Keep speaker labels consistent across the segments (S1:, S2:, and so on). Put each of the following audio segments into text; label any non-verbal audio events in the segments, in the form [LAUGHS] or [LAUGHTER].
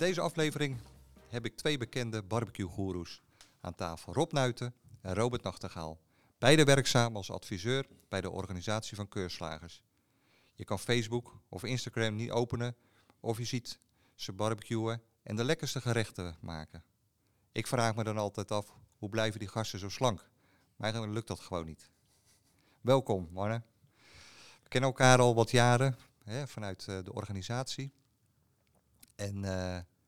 S1: Deze aflevering heb ik twee bekende barbecue-goeroes aan tafel. Rob Nuiten en Robert Nachtegaal. Beide werkzaam als adviseur bij de organisatie van keurslagers. Je kan Facebook of Instagram niet openen of je ziet ze barbecuen en de lekkerste gerechten maken. Ik vraag me dan altijd af, hoe blijven die gasten zo slank? Maar eigenlijk lukt dat gewoon niet. Welkom, mannen. We kennen elkaar al wat jaren hè, vanuit uh, de organisatie. En ik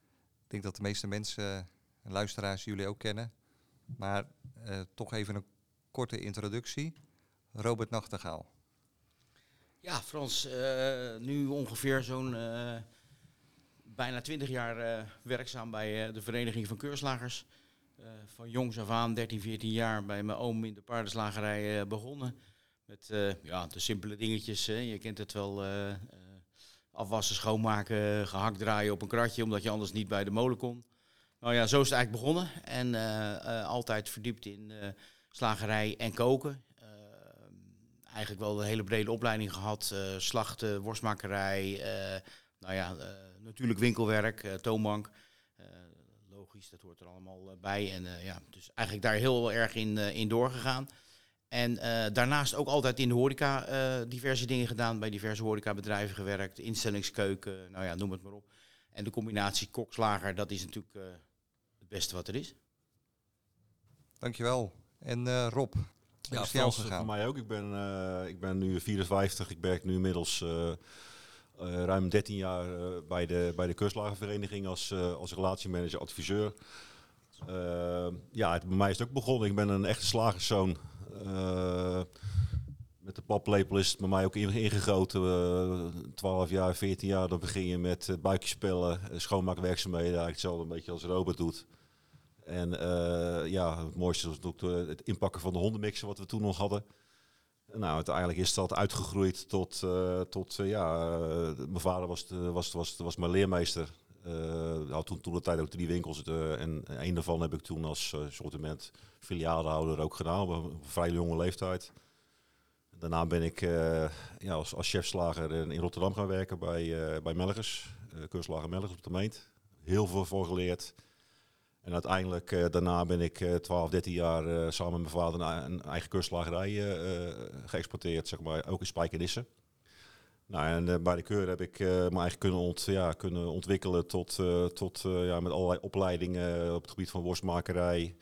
S1: denk dat de meeste mensen en luisteraars jullie ook kennen. Maar uh, toch even een korte introductie. Robert Nachtegaal.
S2: Ja, Frans, nu ongeveer zo'n bijna 20 jaar werkzaam bij de Vereniging van Keurslagers. Van jongs af aan, 13, 14 jaar, bij mijn oom in de paardenslagerij begonnen. Met ja, de simpele dingetjes. Hè. Je kent het wel. Afwassen, schoonmaken, gehakt draaien op een kratje, omdat je anders niet bij de molen kon. Nou ja, zo is het eigenlijk begonnen. En altijd verdiept in slagerij en koken. eigenlijk wel een hele brede opleiding gehad. slachten, worstmakerij, nou ja, natuurlijk winkelwerk, toonbank dat hoort er allemaal eh, bij. En ja, dus eigenlijk daar heel erg in, in doorgegaan. En daarnaast ook altijd in de horeca diverse dingen gedaan. Bij diverse horecabedrijven gewerkt. Instellingskeuken, nou ja, noem het maar op. En de combinatie kokslager, dat is natuurlijk het beste wat er is.
S1: Dankjewel. En Rob,
S3: ja, is jou gegaan? voor mij ook. Ik ben, ik ben nu 54. Ik werk nu inmiddels uh, ruim 13 jaar uh, bij de, bij de als, uh, als relatiemanager, adviseur. ja, het, bij mij is het ook begonnen. Ik ben een echte slagerszoon. Met de paplepel is het bij mij ook ingegoten. 12 jaar, 14 jaar, dan begin je met buikjespellen, schoonmaakwerkzaamheden. Eigenlijk hetzelfde een beetje als Robert doet. En ja, het mooiste was ook het inpakken van de hondenmixen wat we toen nog hadden. Nou, uiteindelijk is dat uitgegroeid tot, tot ja, mijn vader was, was, was, was mijn leermeester. Had toen, toen de tijd ook drie winkels en een daarvan heb ik toen als sortiment filiaalhouder ook gedaan op een vrij jonge leeftijd. Daarna ben ik ja, als, als chefslager in Rotterdam gaan werken bij, bij Melgers, keurslager Melgers op de Meent. Heel veel voor geleerd. En uiteindelijk uh, daarna ben ik uh, 12, 13 jaar uh, samen met mijn vader een, een eigen kustslagerij eh, geëxporteerd, zeg maar, ook in Spijkenisse. Nou, en bij de keur heb ik me eigen kunnen, ont, ja, kunnen ontwikkelen tot, tot ja, met allerlei opleidingen op het gebied van worstmakerij.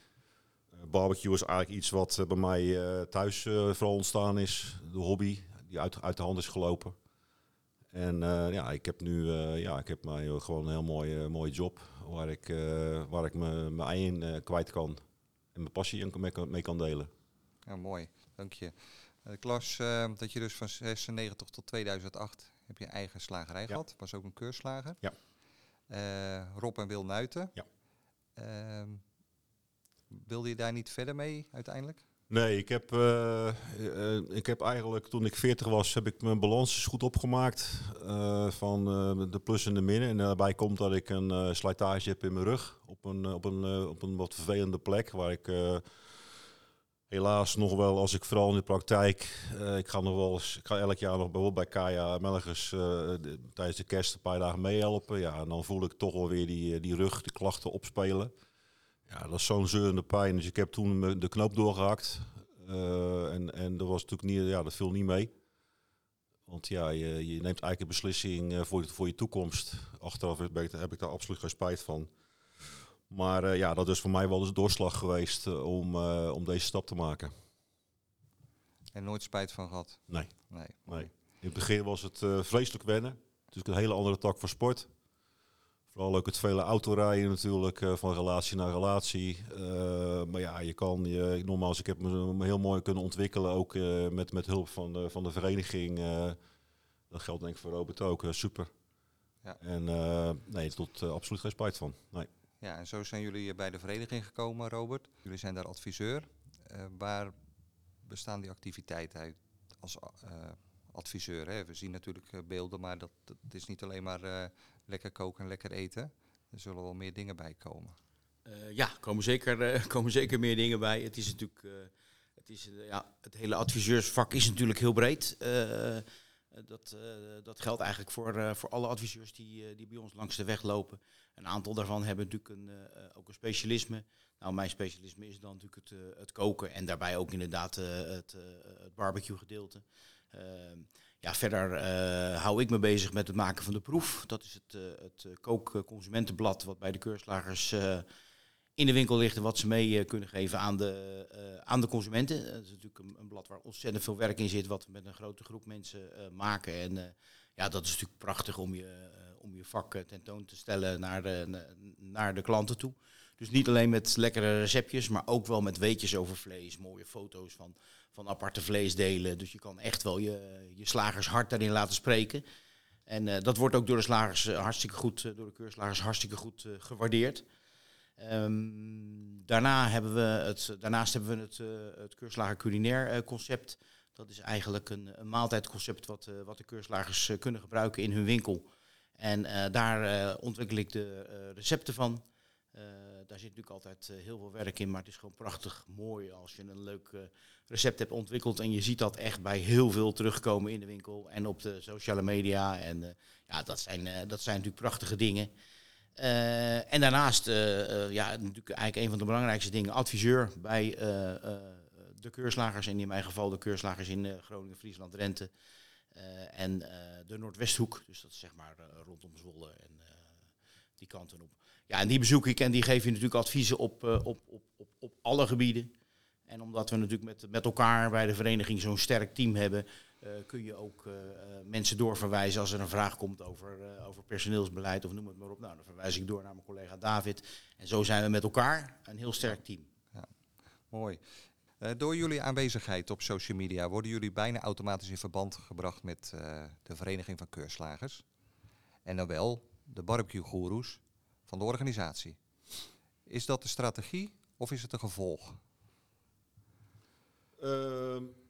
S3: barbecue is eigenlijk iets wat bij mij thuis vooral ontstaan is, de hobby die uit, uit de hand is gelopen. En ja, ik heb nu ja, ik heb mij gewoon een heel mooie, mooie job waar ik, waar ik mijn ei in kwijt kan en mijn passie mee kan, mee kan delen.
S1: Ja, mooi, dank je. Uh, ik las dat je dus van 96 tot 2008 heb je eigen slagerij ja. gehad. Was ook een keurslager.
S3: Ja.
S1: Rob en Wil Nuiten.
S3: Ja.
S1: Ehm, wilde je daar niet verder mee uiteindelijk?
S3: Nee, ik heb, ik heb eigenlijk toen ik 40 was, heb ik mijn balans goed opgemaakt van de plus en de min. En daarbij komt dat ik een slijtage heb in mijn rug op een, op een, op een wat vervelende plek waar ik helaas nog wel, als ik vooral in de praktijk, ik ga nog wel ik ga elk jaar nog bijvoorbeeld bij Kaya Melgers de, tijdens de kerst een paar dagen meehelpen. Ja, en dan voel ik toch wel weer die, die rug, die klachten opspelen. Ja, dat is zo'n zeurende pijn. Dus ik heb toen de knoop doorgehakt. En, en dat was natuurlijk niet, ja, dat viel niet mee. Want ja, je, je neemt eigenlijk een beslissing voor, voor je toekomst. Achteraf heb ik daar absoluut geen spijt van. Maar uh, ja, dat is voor mij wel eens doorslag geweest om, om deze stap te maken.
S1: En nooit spijt van gehad?
S3: Nee. nee. nee. In het begin was het vreselijk wennen. Is een hele andere tak van sport. Vooral ook het vele autorijden natuurlijk, van relatie naar relatie. Maar ja, je kan, je, nogmaals, ik heb me heel mooi kunnen ontwikkelen, ook met, met hulp van de, van de vereniging. Dat geldt denk ik voor Robert ook. eh, super.
S1: Ja.
S3: En eh, nee, tot absoluut geen spijt van. Nee.
S1: Ja, en zo zijn jullie bij de vereniging gekomen, Robert. Jullie zijn daar adviseur. Uh, waar bestaan die activiteiten uit als uh, adviseur? Hè? We zien natuurlijk beelden, maar dat, dat, is niet alleen maar lekker koken en lekker eten. Er zullen wel meer dingen bij komen.
S2: Ja, komen zeker, [LAUGHS] komen zeker meer dingen bij. Het is natuurlijk, het, is, ja, het hele adviseursvak is natuurlijk heel breed. dat, dat geldt eigenlijk voor, voor alle adviseurs die, die bij ons langs de weg lopen. Een aantal daarvan hebben natuurlijk een, ook een specialisme. Nou, mijn specialisme is dan natuurlijk het, het koken en daarbij ook inderdaad het, het barbecue gedeelte. Uh, ja, verder hou ik me bezig met het maken van de proef. Dat is het, het kookconsumentenblad wat bij de keurslagers in de winkel ligt en wat ze mee kunnen geven aan de, aan de consumenten. Dat is natuurlijk een, een, blad waar ontzettend veel werk in zit, wat we met een grote groep mensen maken. En ja, dat is natuurlijk prachtig om je, om je vak tentoon te stellen naar de, naar de klanten toe. Dus niet alleen met lekkere receptjes, maar ook wel met weetjes over vlees, mooie foto's van, van aparte vleesdelen. Dus je kan echt wel je, je slagers hard daarin laten spreken. En uh, dat wordt ook door de slagers uh, hartstikke goed, door de keurslagers hartstikke goed gewaardeerd. Um, daarna hebben we het, daarnaast hebben we het, het keurslager culinair concept. Dat is eigenlijk een, een maaltijdconcept wat, wat de keurslagers kunnen gebruiken in hun winkel. En daar ontwikkel ik de recepten van. Daar zit natuurlijk altijd heel veel werk in, maar het is gewoon prachtig mooi als je een leuk recept hebt ontwikkeld en je ziet dat echt bij heel veel terugkomen in de winkel en op de sociale media. En ja, dat zijn, dat zijn natuurlijk prachtige dingen. en daarnaast, ja, natuurlijk eigenlijk een van de belangrijkste dingen, adviseur bij de keurslagers en in mijn geval de keurslagers in Groningen, Friesland, Drenthe en de Noordwesthoek. Dus dat is zeg maar rondom Zwolle en die kanten op. Ja, en die bezoek ik en die geef je natuurlijk adviezen op, op, op, op, op alle gebieden. En omdat we natuurlijk met, met elkaar bij de vereniging zo'n sterk team hebben, kun je ook mensen doorverwijzen als er een vraag komt over, over personeelsbeleid of noem het maar op. Nou, dan verwijs ik door naar mijn collega David. En zo zijn we met elkaar een heel sterk team.
S1: Ja, mooi. Door jullie aanwezigheid op social media worden jullie bijna automatisch in verband gebracht met de vereniging van keurslagers. En dan wel de barbecue-goeroes van de organisatie. Is dat de strategie of is het een gevolg?
S3: Uh,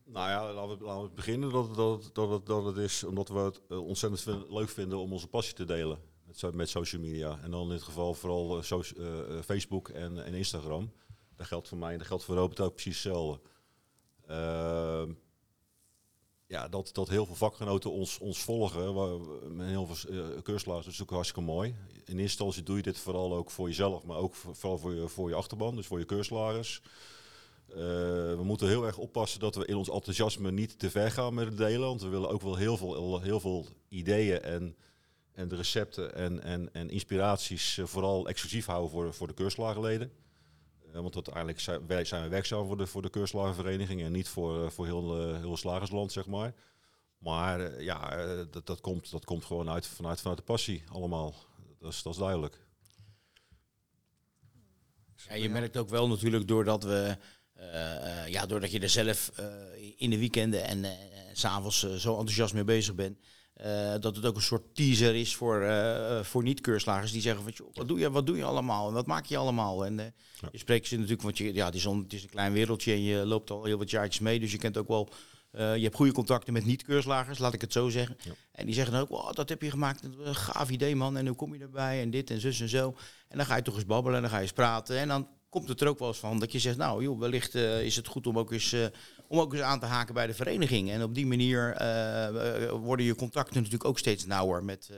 S3: nou ja, laten we, laten we beginnen dat, dat, dat, het, dat is omdat we het uh, ontzettend leuk vinden om onze passie te delen met, met social media. En dan in dit geval vooral Facebook en, en, Instagram. Dat geldt voor mij en dat geldt voor Robert ook precies hetzelfde. Ehm, ja, dat, dat heel veel vakgenoten ons, ons volgen, met heel veel uh, dat is ook hartstikke mooi. In eerste instantie doe je dit vooral ook voor jezelf, maar ook voor, vooral voor je, voor je achterban, dus voor je keurslagers. Uh, we moeten heel erg oppassen dat we in ons enthousiasme niet te ver gaan met het delen, want we willen ook wel heel veel, heel veel ideeën en, en de recepten en, en, en inspiraties uh, vooral exclusief houden voor, voor de keurslagenleden. Uh, want zijn wij, zijn we werkzaam voor de, voor de en niet voor, uh, voor heel, uh, heel slagersland, zeg maar. Maar ja, dat, dat, komt, dat komt gewoon uit, vanuit, vanuit de passie allemaal. Dat is, dat is duidelijk.
S2: Ja, je merkt ook wel natuurlijk doordat we, ja, doordat je er zelf in de weekenden en s'avonds zo enthousiast mee bezig bent. Uh, dat het ook een soort teaser is voor, uh, voor niet-keurslagers die zeggen van, joh, wat doe je, wat doe je allemaal en wat maak je allemaal? En uh, ja. je spreekt ze natuurlijk, want je, ja, het, is on, het is een klein wereldje en je loopt al heel wat jaartjes mee, dus je kent ook wel, je hebt goede contacten met niet-keurslagers, laat ik het zo zeggen. Ja. En die zeggen dan ook, oh, dat heb je gemaakt, een gaaf idee man, en hoe kom je erbij en dit en zus en zo. En dan ga je toch eens babbelen en dan ga je eens praten en dan komt het er ook wel eens van dat je zegt, nou joh, wellicht uh, is het goed om ook, eens, uh, om ook eens aan te haken bij de vereniging. En op die manier uh, worden je contacten natuurlijk ook steeds nauwer met,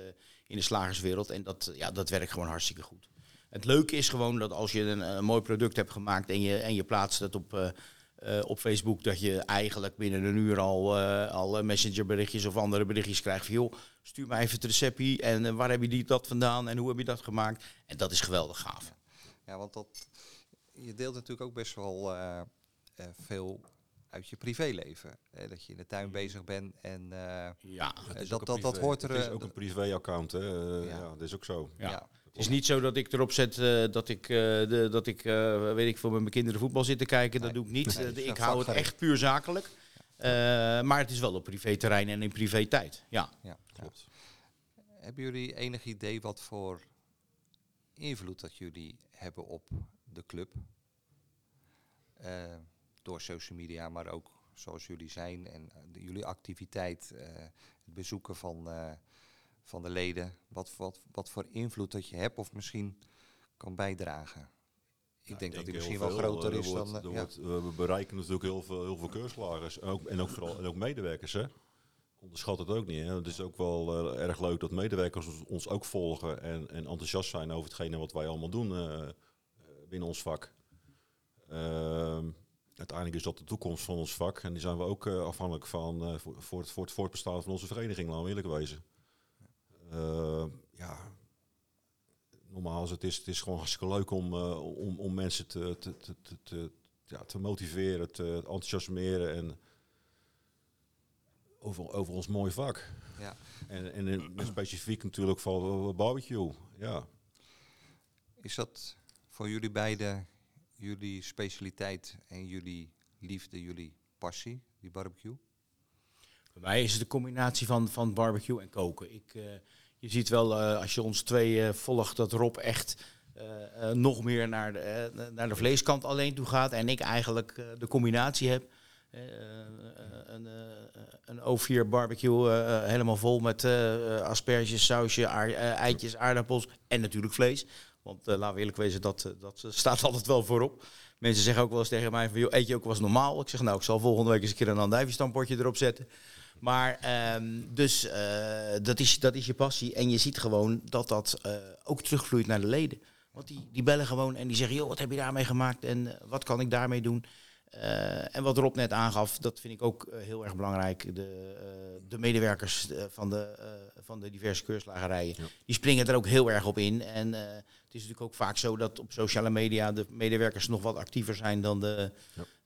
S2: in de slagerswereld. En dat, ja, dat werkt gewoon hartstikke goed. Het leuke is gewoon dat als je een, mooi product hebt gemaakt en je, en je plaatst het op, op Facebook, dat je eigenlijk binnen een uur al, al messengerberichtjes of andere berichtjes krijgt van joh, stuur mij even het receptje en waar heb je die, dat vandaan en hoe heb je dat gemaakt. En dat is geweldig gaaf.
S1: Ja, want dat, je deelt natuurlijk ook best wel veel uit je privéleven. Uh, dat je in de tuin bezig bent en
S2: ja,
S1: dat, dat, dat hoort er.
S3: Het is ook een privé-account, hè? Ja. ja. dat is ook zo.
S2: Ja. ja. Het is niet zo dat ik erop zet dat ik, de, dat ik weet ik voor met mijn kinderen voetbal zit te kijken. Nee. Dat doe ik niet. Nee, ik hou het echt puur zakelijk. maar het is wel op privé-terrein en in privé-tijd. Ja.
S1: Ja, klopt. Hebben jullie enig idee wat voor invloed dat jullie hebben op de club? Eh, door social media, maar ook zoals jullie zijn en uh, jullie activiteit, uh, het bezoeken van, van de leden. Wat, wat, wat voor invloed dat je hebt of misschien kan bijdragen? Ik denk dat die misschien wel groter is dan...
S3: ja. we bereiken natuurlijk heel veel, heel veel keurslagers en ook, en ook, vooral, en ook medewerkers. Hè? onderschat het ook niet. Hè. Het is ook wel erg leuk dat medewerkers ons ook volgen en, en enthousiast zijn over hetgene wat wij allemaal doen binnen ons vak. Ehm, uiteindelijk is dat de toekomst van ons vak. En die zijn we ook uh, afhankelijk van uh, voor, voor, het, voor het voortbestaan van onze vereniging, laten we eerlijk wezen. Uh, ja, normaal is het, is, het is gewoon hartstikke leuk om, om, om mensen te, te, te, te, ja, te motiveren, te enthousiasmeren en over, over ons mooie vak. Ja. En, en in, specifiek natuurlijk van barbecue. Ja.
S1: Is dat voor jullie beiden jullie specialiteit en jullie liefde, jullie passie, die barbecue?
S2: Bij mij is het de combinatie van, van barbecue en koken. Ik, uh, je ziet wel, uh, als je ons twee uh, volgt, dat Rob echt nog meer naar de, naar de vleeskant alleen toe gaat. En ik eigenlijk de combinatie heb. een, een O4 barbecue helemaal vol met asperges, sausje, eitjes, aardappels en natuurlijk vlees. Want uh, laten we eerlijk wezen, dat, eh, dat staat [LAUGHS] altijd wel voorop. Mensen zeggen ook wel eens tegen mij van, joh, eet je ook wel eens normaal? Ik zeg, nou, ik zal volgende week eens een keer een andijviestampotje erop zetten. Maar um, dus uh, dat, is, dat is je passie. En je ziet gewoon dat dat uh, ook terugvloeit naar de leden. Want die, die bellen gewoon en die zeggen, joh, wat heb je daarmee gemaakt? En wat kan ik daarmee doen? Uh, en wat Rob net aangaf, dat vind ik ook heel erg belangrijk. De, de medewerkers van, de, van de diverse keurslagerijen, ja. die springen er ook heel erg op in. En het is natuurlijk ook vaak zo dat op sociale media de medewerkers nog wat actiever zijn dan de,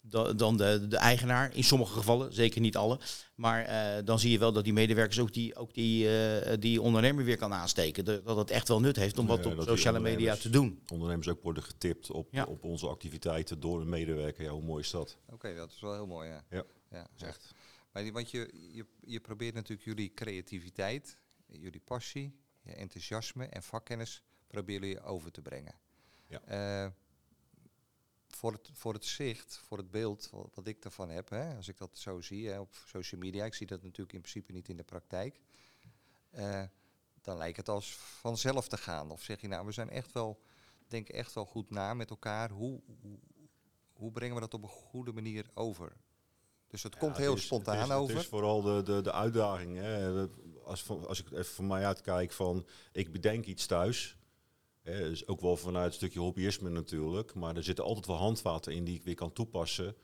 S2: ja. dan de, de eigenaar. In sommige gevallen, zeker niet alle. Maar uh, dan zie je wel dat die medewerkers ook die, ook die, uh, die ondernemer weer kan aansteken. De, dat het echt wel nut heeft om wat ja, op sociale media te doen.
S3: Ondernemers ook worden getipt op, ja. op onze activiteiten door een medewerker. Ja, hoe mooi is dat?
S1: Oké, okay, dat is wel heel mooi. Ja,
S3: ja. ja echt.
S1: Maar want je, je, je probeert natuurlijk jullie creativiteit, jullie passie, je enthousiasme en vakkennis proberen jullie over te brengen. Ja. Uh, voor, het, voor het zicht, voor het beeld wat, wat ik ervan heb, hè, als ik dat zo zie hè, op social media, ik zie dat natuurlijk in principe niet in de praktijk, uh, dan lijkt het als vanzelf te gaan. Of zeg je nou, we zijn echt wel, denk echt wel goed na met elkaar, hoe, hoe, hoe brengen we dat op een goede manier over? Dus het ja, komt heel
S3: het is,
S1: spontaan
S3: het
S1: is, over.
S3: Het is vooral de, de, de uitdaging. Hè. Als, als ik even van mij uitkijk van, ik bedenk iets thuis dus ook wel vanuit een stukje hobbyisme natuurlijk. Maar er zitten altijd wel handvaten in die ik weer kan toepassen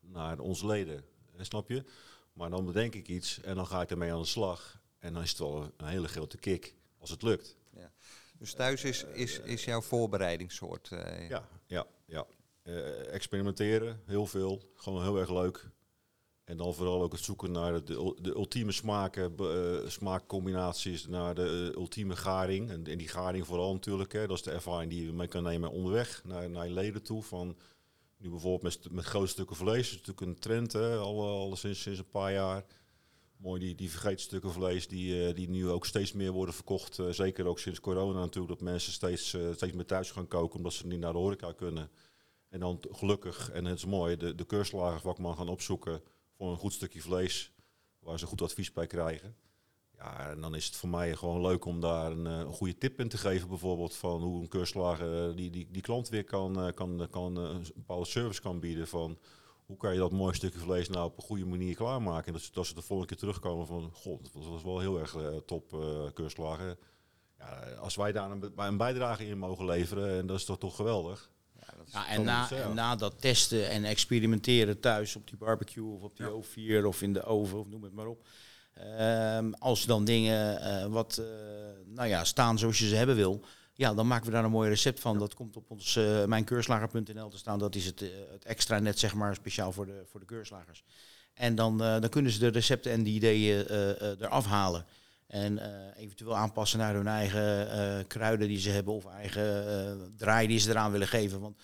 S3: naar onze leden. snap je? Maar dan bedenk ik iets en dan ga ik ermee aan de slag. En dan is het wel een hele grote kick als het lukt. Ja.
S1: Dus thuis is, is, is jouw voorbereidingssoort?
S3: Uh, ja, ja, ja. Uh, experimenteren, heel veel. Gewoon heel erg leuk. En dan vooral ook het zoeken naar de, de ultieme smaken, uh, smaakcombinaties, naar de uh, ultieme garing. En, en, die garing vooral natuurlijk, hè, dat is de ervaring die je mee kan nemen onderweg naar, naar je leden toe. Van, nu bijvoorbeeld met, met grote stukken vlees, dat is natuurlijk een trend, hè, al, al sinds, sinds een paar jaar. Mooi, die, die vergeten stukken vlees die, uh, die nu ook steeds meer worden verkocht. zeker ook sinds corona natuurlijk, dat mensen steeds, steeds meer thuis gaan koken omdat ze niet naar de horeca kunnen. En dan gelukkig, en het is mooi, de, de keurslagervakman gaan opzoeken voor een goed stukje vlees waar ze goed advies bij krijgen. Ja, en dan is het voor mij gewoon leuk om daar een, een goede tip in te geven, bijvoorbeeld van hoe een keurslager die, die, die klant weer kan, kan, kan een bepaalde service kan bieden van hoe kan je dat mooie stukje vlees nou op een goede manier klaarmaken. En dat, ze, ze de volgende keer terugkomen van, god, dat was wel heel erg top uh. Ja, als wij daar een, een bijdrage in mogen leveren, en dat is toch toch geweldig.
S2: Ja, en, na, en na dat testen en experimenteren thuis op die barbecue of op die ja. O4 of in de oven of noem het maar op. Um, als dan dingen uh, wat uh, nou ja, staan zoals je ze hebben wil, ja, dan maken we daar een mooi recept van. Dat komt op ons uh, mijnkeurslager.nl te staan. Dat is het, het extra net, zeg maar, speciaal voor de, voor de keurslagers. En dan, dan kunnen ze de recepten en die ideeën eraf halen. En uh, eventueel aanpassen naar hun eigen uh, kruiden die ze hebben of eigen uh, draai die ze eraan willen geven. Want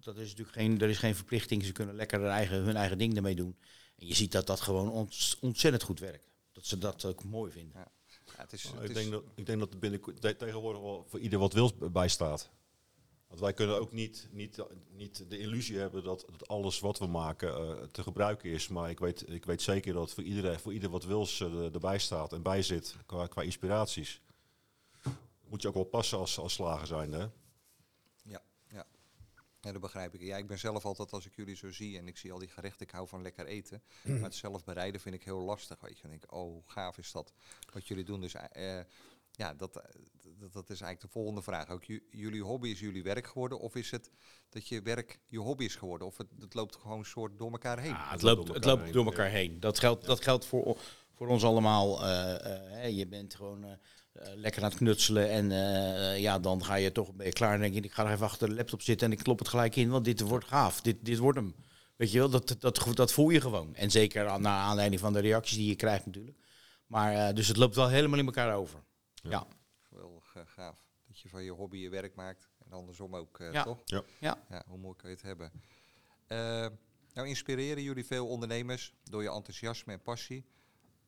S2: dat is natuurlijk geen, er is geen verplichting. Ze kunnen lekker hun eigen, hun eigen ding ermee doen. En je ziet dat dat gewoon ont- ontzettend goed werkt. Dat ze dat ook mooi vinden.
S1: Ja, het is,
S3: Nou,
S1: het
S3: ik,
S1: is-
S3: denk dat, ik denk dat er binnen, te- tegenwoordig wel voor ieder wat wils bij staat. Want wij kunnen ook niet, niet, niet de illusie hebben dat, dat alles wat we maken eh, te gebruiken is. Maar ik weet, ik weet zeker dat voor iedereen, voor ieder wat wils eh, erbij staat en bij zit qua, inspiraties. Moet je ook wel passen als, als slager zijn, hè?
S1: Ja, ja. Ja, dat begrijp ik. Ja, ik ben zelf altijd, als ik jullie zo zie en ik zie al die gerechten, ik hou van lekker eten. Maar het zelf bereiden vind ik heel lastig, weet je. Denk ik, oh, gaaf is dat wat jullie doen. Dus eh, ja, dat, eh, dat, dat is eigenlijk de volgende vraag. Ook ju- jullie hobby is jullie werk geworden? Of is het dat je werk je hobby is geworden? Of het, het loopt gewoon een soort door elkaar heen?
S2: Ja, het
S3: loopt
S2: loopt,
S3: door
S2: het
S3: elkaar
S2: loopt
S3: heen,
S2: door elkaar heen. Dat geldt, dat geldt voor, voor ons allemaal. eh, eh, hè, je bent gewoon lekker aan het knutselen. En eh, ja, dan ga je toch ben je klaar en denk je, ik ga er even achter de laptop zitten en ik klop het gelijk in, want dit wordt gaaf. Dit, dit wordt hem. Weet je wel, dat, dat, dat voel je gewoon. En zeker aan- naar aanleiding van de reacties die je krijgt natuurlijk. Maar eh, dus het loopt wel helemaal in elkaar over. Ja,
S1: Geweldig eh, gaaf. Dat je van je hobby je werk maakt. En andersom ook, eh,
S2: Ja.
S1: toch?
S3: Ja.
S2: ja.
S1: Ja, hoe mooi kan je het hebben? Eh, nou, inspireren jullie veel ondernemers door je enthousiasme en passie.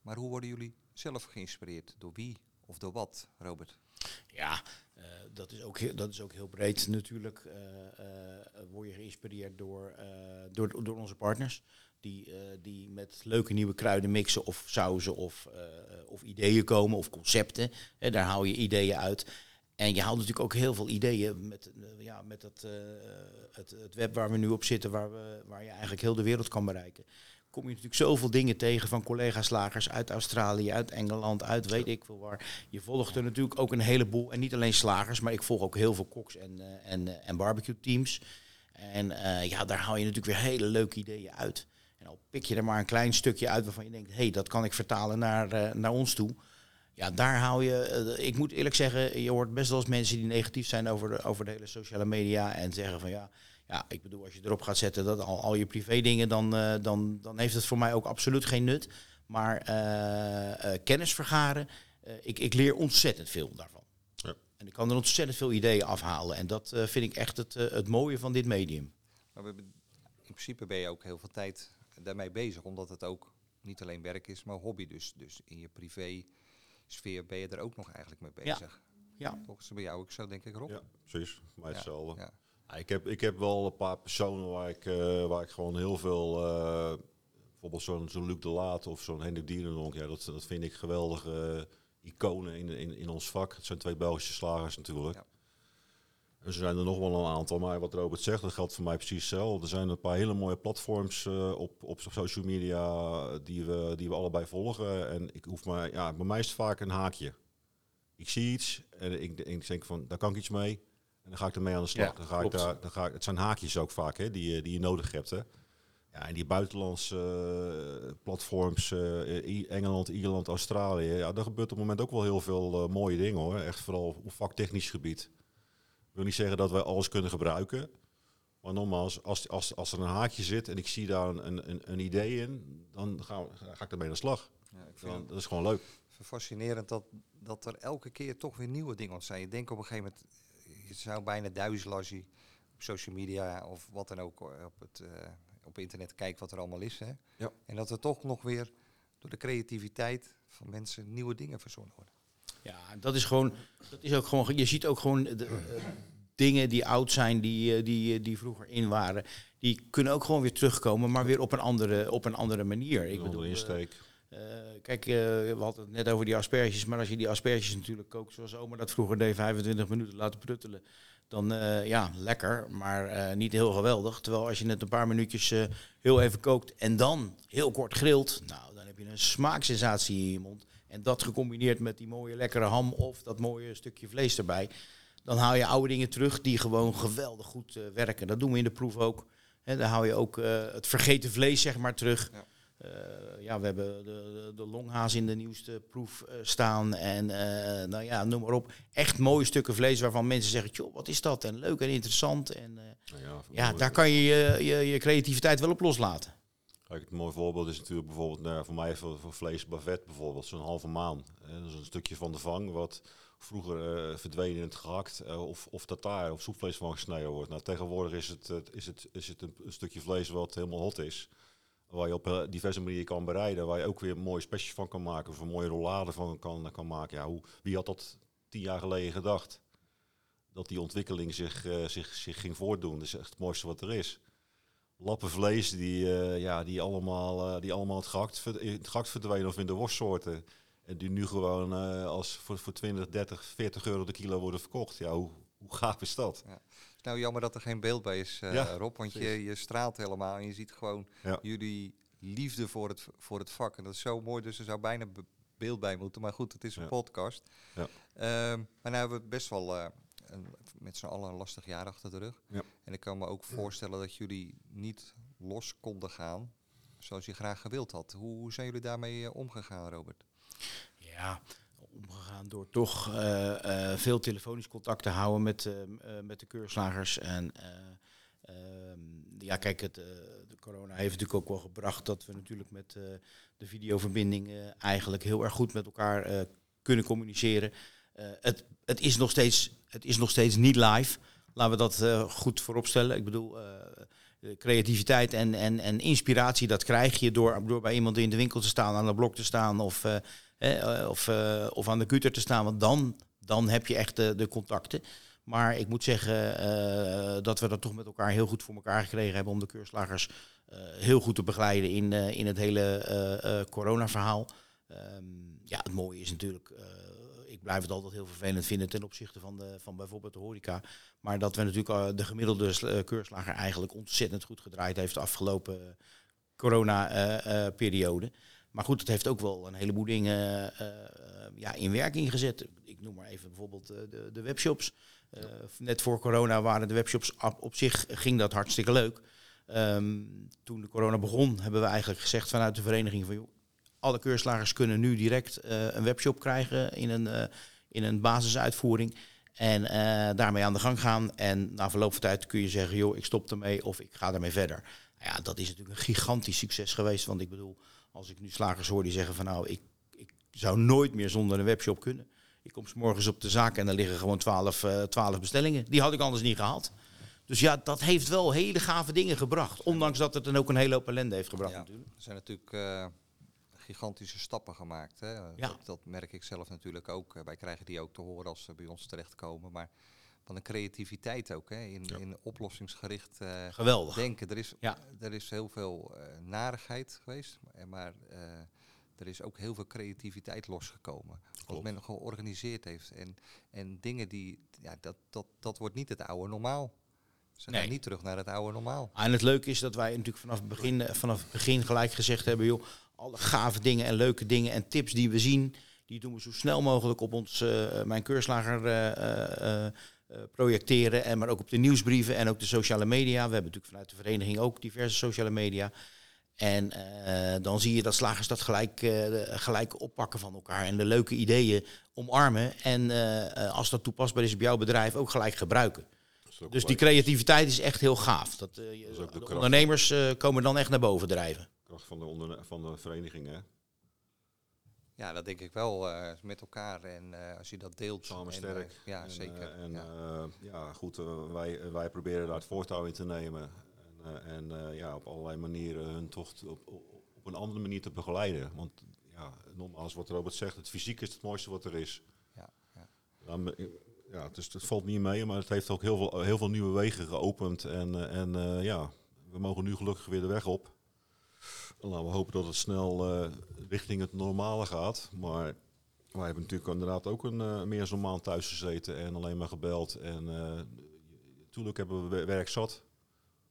S1: Maar hoe worden jullie zelf geïnspireerd? Door wie of door wat, Robert?
S2: Ja, eh, dat, is ook heel, dat is ook heel breed natuurlijk. eh, eh, word je geïnspireerd door, eh, door, door onze partners. Die, eh, die met leuke nieuwe kruiden mixen of sauzen of, eh, of ideeën komen of concepten. Hè, daar haal je ideeën uit. En je haalt natuurlijk ook heel veel ideeën met, eh, ja, met het, eh, het, het web waar we nu op zitten, waar, we, waar je eigenlijk heel de wereld kan bereiken. Kom je natuurlijk zoveel dingen tegen van collega-slagers uit Australië, uit Engeland, uit weet ik veel waar. Je volgt er natuurlijk ook een heleboel, en niet alleen slagers, maar ik volg ook heel veel koks en, en, en barbecue teams. En ja, daar haal je natuurlijk weer hele leuke ideeën uit. En al pik je er maar een klein stukje uit waarvan je denkt, hé, hey, dat kan ik vertalen naar, eh, naar ons toe. Ja, daar hou je. eh, ik moet eerlijk zeggen, je hoort best wel eens mensen die negatief zijn over de, over de hele sociale media. En zeggen van ja, ja, ik bedoel, als je erop gaat zetten dat al, al je privé dingen, dan, eh, dan, dan heeft het voor mij ook absoluut geen nut. Maar kennis vergaren, ik, ik leer ontzettend veel daarvan.
S3: Ja.
S2: En ik kan er ontzettend veel ideeën afhalen. En dat vind ik echt het, het mooie van dit medium.
S1: Maar in principe ben je ook heel veel tijd daarmee bezig, omdat het ook niet alleen werk is, maar hobby. Dus, dus in je privé sfeer ben je er ook nog eigenlijk mee
S2: Ja.
S1: bezig.
S2: Ja,
S1: Volgens bij jou ook zo, denk ik, Rob.
S3: Ja, precies. Mij
S1: Ja,
S3: hetzelfde.
S1: ja.
S3: Ja, ik, heb, ik heb wel een paar personen waar ik, eh, waar ik gewoon heel veel... eh, bijvoorbeeld zo'n zo'n Luc de Laat of zo'n Hendrik Dierenonk. Ja, dat, dat vind ik geweldige eh, iconen in, in, in ons vak. Het zijn twee Belgische slagers natuurlijk. Zo zijn er nog wel een aantal. Maar wat Robert zegt, dat geldt voor mij precies hetzelfde. Er zijn een paar hele mooie platforms eh, op, op social media die we, die we allebei volgen. En ik hoef maar... Ja, bij mij is het vaak een haakje. Ik zie iets en ik, ik denk van, daar kan ik iets mee. En dan ga ik ermee aan de slag.
S2: Ja,
S3: dan ga ik daar, dan ga ik, het zijn haakjes ook vaak hè, die, je- die je nodig hebt. Hè. Ja, en die buitenlandse eh, platforms, eh, Engeland, Ierland, Australië, ja, daar gebeurt op het moment ook wel heel veel eh, mooie dingen hoor. Echt vooral op vaktechnisch gebied. Ik wil niet zeggen dat wij alles kunnen gebruiken. Maar nogmaals, als, als, als er een haakje zit en ik zie daar een, een, een idee in, dan ga, ga ik ermee aan de slag.
S1: Ja, ik
S3: Dan, dat is gewoon leuk.
S1: fascinerend dat, dat er elke keer toch weer nieuwe dingen ontstaan. Je denkt op een gegeven moment, je zou bijna duizelen als je op social media of wat dan ook eh, op het eh, op internet kijkt wat er allemaal is. Hè?
S3: Ja.
S1: En dat er toch nog weer door de creativiteit van mensen nieuwe dingen verzonnen worden.
S2: Ja, dat is gewoon, dat is ook gewoon, je ziet ook gewoon de, eh, dingen die oud zijn, die, eh, die, eh, die vroeger in waren, die kunnen ook gewoon weer terugkomen, maar weer op een andere, op een andere manier. Ik bedoel,
S3: insteek.
S2: eh, kijk, we hadden het net over die asperges, maar als je die asperges natuurlijk kookt zoals oma dat vroeger deed, 25 minuten laten pruttelen, dan ja, lekker, maar niet heel geweldig. Terwijl als je het een paar minuutjes heel even kookt en dan heel kort grilt, nou, dan heb je een smaaksensatie in je mond. En dat gecombineerd met die mooie lekkere ham of dat mooie stukje vlees erbij, dan haal je oude dingen terug die gewoon geweldig goed eh, werken. Dat doen we in de proef ook. Dan hou je ook eh, het vergeten vlees zeg maar terug.
S1: Ja.
S2: Eh, ja, we hebben de, de, longhaas in de nieuwste proef staan. En nou ja, noem maar op. Echt mooie stukken vlees waarvan mensen zeggen, joh, wat is dat? En leuk en interessant. En
S3: Nou ja,
S2: ja, daar kan je, je je creativiteit wel op loslaten.
S3: Kijk, het mooie voorbeeld is natuurlijk bijvoorbeeld nou, voor mij voor, voor vlees bijvoorbeeld, zo'n halve maan. Dat is een stukje van de vang wat vroeger eh, verdween in het gehakt eh, of, of tartaar of soepvlees van gesneden wordt. Nou, tegenwoordig is het, is het, is het een, stukje vlees wat helemaal hot is. Waar je op eh, diverse manieren kan bereiden. Waar je ook weer mooie specials van kan maken. Of een mooie rollade van kan, kan maken. Ja, hoe, wie had dat tien jaar geleden gedacht? Dat die ontwikkeling zich, zich, zich ging voortdoen. Dat is echt het mooiste wat er is. Lappen vlees die, uh, ja, die, allemaal, uh, die allemaal het gehakt, het gehakt verdwenen of in de worstsoorten. En die nu gewoon als voor, voor 20, 30, 40 euro de kilo worden verkocht. Ja, hoe, hoe gaaf is dat?
S1: Ja. Nou, jammer dat er geen beeld bij is, ja, Rob. Want je, je straalt helemaal en je ziet gewoon ja. jullie liefde voor het, voor het vak. En dat is zo mooi, dus er zou bijna beeld bij moeten. Maar goed, het is een podcast. Ja. Uh, maar nou hebben we best wel een, met z'n allen een lastig jaar achter de rug. Ja. En ik kan me ook voorstellen dat jullie niet los konden gaan zoals je graag gewild had. Hoe, zijn jullie daarmee uh, omgegaan, Robert?
S2: Ja, omgegaan door toch uh, uh, veel telefonisch contact te houden met, uh, met de keurslagers. En ehm, ja, kijk, het, de corona heeft natuurlijk ook wel gebracht dat we natuurlijk met de videoverbinding eigenlijk heel erg goed met elkaar kunnen communiceren. Het, het, is nog steeds, het is nog steeds niet live. Laten we dat goed vooropstellen. Ik bedoel, creativiteit en, en, en inspiratie, dat krijg je door, door bij iemand in de winkel te staan, aan de blok te staan of eh, of, of aan de kuter te staan, want dan, dan heb je echt de, de contacten. Maar ik moet zeggen dat we dat toch met elkaar heel goed voor elkaar gekregen hebben om de keurslagers heel goed te begeleiden in, in het hele corona-verhaal. Um, ja, het mooie is natuurlijk, ik blijf het altijd heel vervelend vinden ten opzichte van, de, van bijvoorbeeld de horeca. Maar dat we natuurlijk de gemiddelde keurslager eigenlijk ontzettend goed gedraaid heeft de afgelopen corona-periode. Maar goed, het heeft ook wel een heleboel dingen ja, in werking gezet. Ik noem maar even bijvoorbeeld de, de, webshops. net voor corona waren de webshops op, zich ging dat hartstikke leuk. Um, toen de corona begon, hebben we eigenlijk gezegd vanuit de vereniging van joh, alle keurslagers kunnen nu direct een webshop krijgen in een, in een basisuitvoering. En daarmee aan de gang gaan. En na verloop van tijd kun je zeggen, joh, ik stop ermee of ik ga ermee verder. Ja, dat is natuurlijk een gigantisch succes geweest. Want ik bedoel, als ik nu slagers hoor die zeggen van nou, ik, ik zou nooit meer zonder een webshop kunnen. Ik kom s morgens op de zaak en er liggen gewoon twaalf uh, bestellingen. Die had ik anders niet gehad. Dus ja, dat heeft wel hele gave dingen gebracht. Ondanks dat het dan ook een hele hoop ellende heeft gebracht
S1: ja,
S2: natuurlijk.
S1: Er zijn natuurlijk uh, gigantische stappen gemaakt. Hè. Ja. Dat, dat, merk ik zelf natuurlijk ook. Wij krijgen die ook te horen als ze bij ons terechtkomen. Maar van de creativiteit ook, hè, in, ja. in oplossingsgericht uh,
S2: Geweldig.
S1: denken. Er is, ja. er is heel veel uh, narigheid geweest, maar uh, er is ook heel veel creativiteit losgekomen. Wat men georganiseerd heeft. En, en dingen die, ja, dat, dat, dat wordt niet het oude normaal. Ze nee. gaan niet terug naar het oude normaal.
S2: Ah, en het leuke is dat wij natuurlijk vanaf het begin, vanaf het begin gelijk gezegd hebben, joh, alle gave dingen en leuke dingen en tips die we zien, die doen we zo snel mogelijk op ons, mijn keurslager uh, projecteren. En maar ook op de nieuwsbrieven en ook de sociale media. We hebben natuurlijk vanuit de vereniging ook diverse sociale media. En uh, dan zie je dat slagers dat gelijk, uh, gelijk oppakken van elkaar en de leuke ideeën omarmen. En als dat toepasbaar is op jouw bedrijf, ook gelijk gebruiken. Dus die creativiteit is echt heel gaaf. Dat, dat de, de ondernemers komen dan echt naar boven drijven.
S3: Kracht van de, van de vereniging, hè?
S1: Ja, dat denk ik wel. Uh, met elkaar en uh, als je dat deelt.
S3: Samen sterk.
S1: Uh, ja,
S3: en,
S1: zeker.
S3: en
S1: ja.
S3: ja. goed, wij, wij proberen daar het voortouw in te nemen. En, en ja, op allerlei manieren hun toch op, op een andere manier te begeleiden. Want ja, nogmaals wat Robert zegt, het fysiek is het mooiste wat er is. Ja, ja. Dan, ja dus het valt niet mee, maar het heeft ook heel veel, heel veel nieuwe wegen geopend. En, en ja, we mogen nu gelukkig weer de weg op. Laten we hopen dat het snel uh, richting het normale gaat. Maar wij hebben natuurlijk inderdaad ook een uh, meer zo'n maand thuis gezeten en alleen maar gebeld. En natuurlijk uh, hebben we werk zat.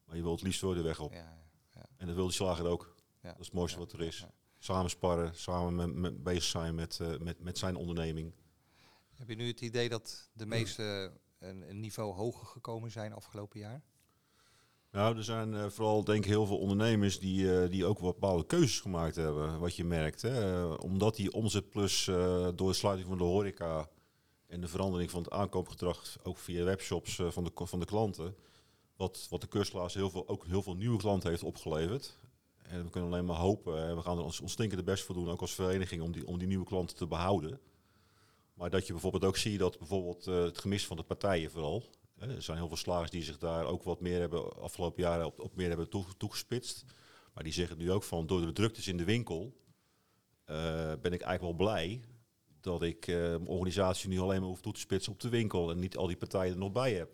S3: Maar je wilt het liefst weer de weg op. Ja, ja. En dat wil de slager ook. Ja, dat is het mooiste wat er is. Samen sparren, samen met, met bezig zijn met, met, met zijn onderneming.
S1: Heb je nu het idee dat de meesten een, een niveau hoger gekomen zijn afgelopen jaar?
S3: Nou, er zijn uh, vooral denk ik heel veel ondernemers die, uh, die ook bepaalde keuzes gemaakt hebben, wat je merkt. Hè. Omdat die omzetplus door de sluiting van de horeca en de verandering van het aankoopgedrag, ook via webshops van, de, van de klanten, wat, wat de keurslaas heel veel, ook heel veel nieuwe klanten heeft opgeleverd. En we kunnen alleen maar hopen, we gaan er ons, ons stinkende best voor doen, ook als vereniging, om die, om die nieuwe klanten te behouden. Maar dat je bijvoorbeeld ook ziet dat bijvoorbeeld het gemis van de partijen vooral, er zijn heel veel slagers die zich daar ook wat meer hebben afgelopen jaren op, op meer hebben toegespitst. Maar die zeggen nu ook van, door de druktes in de winkel, eh, ben ik eigenlijk wel blij dat ik eh, mijn organisatie nu alleen maar hoef toe te spitsen op de winkel en niet al die partijen er nog bij heb.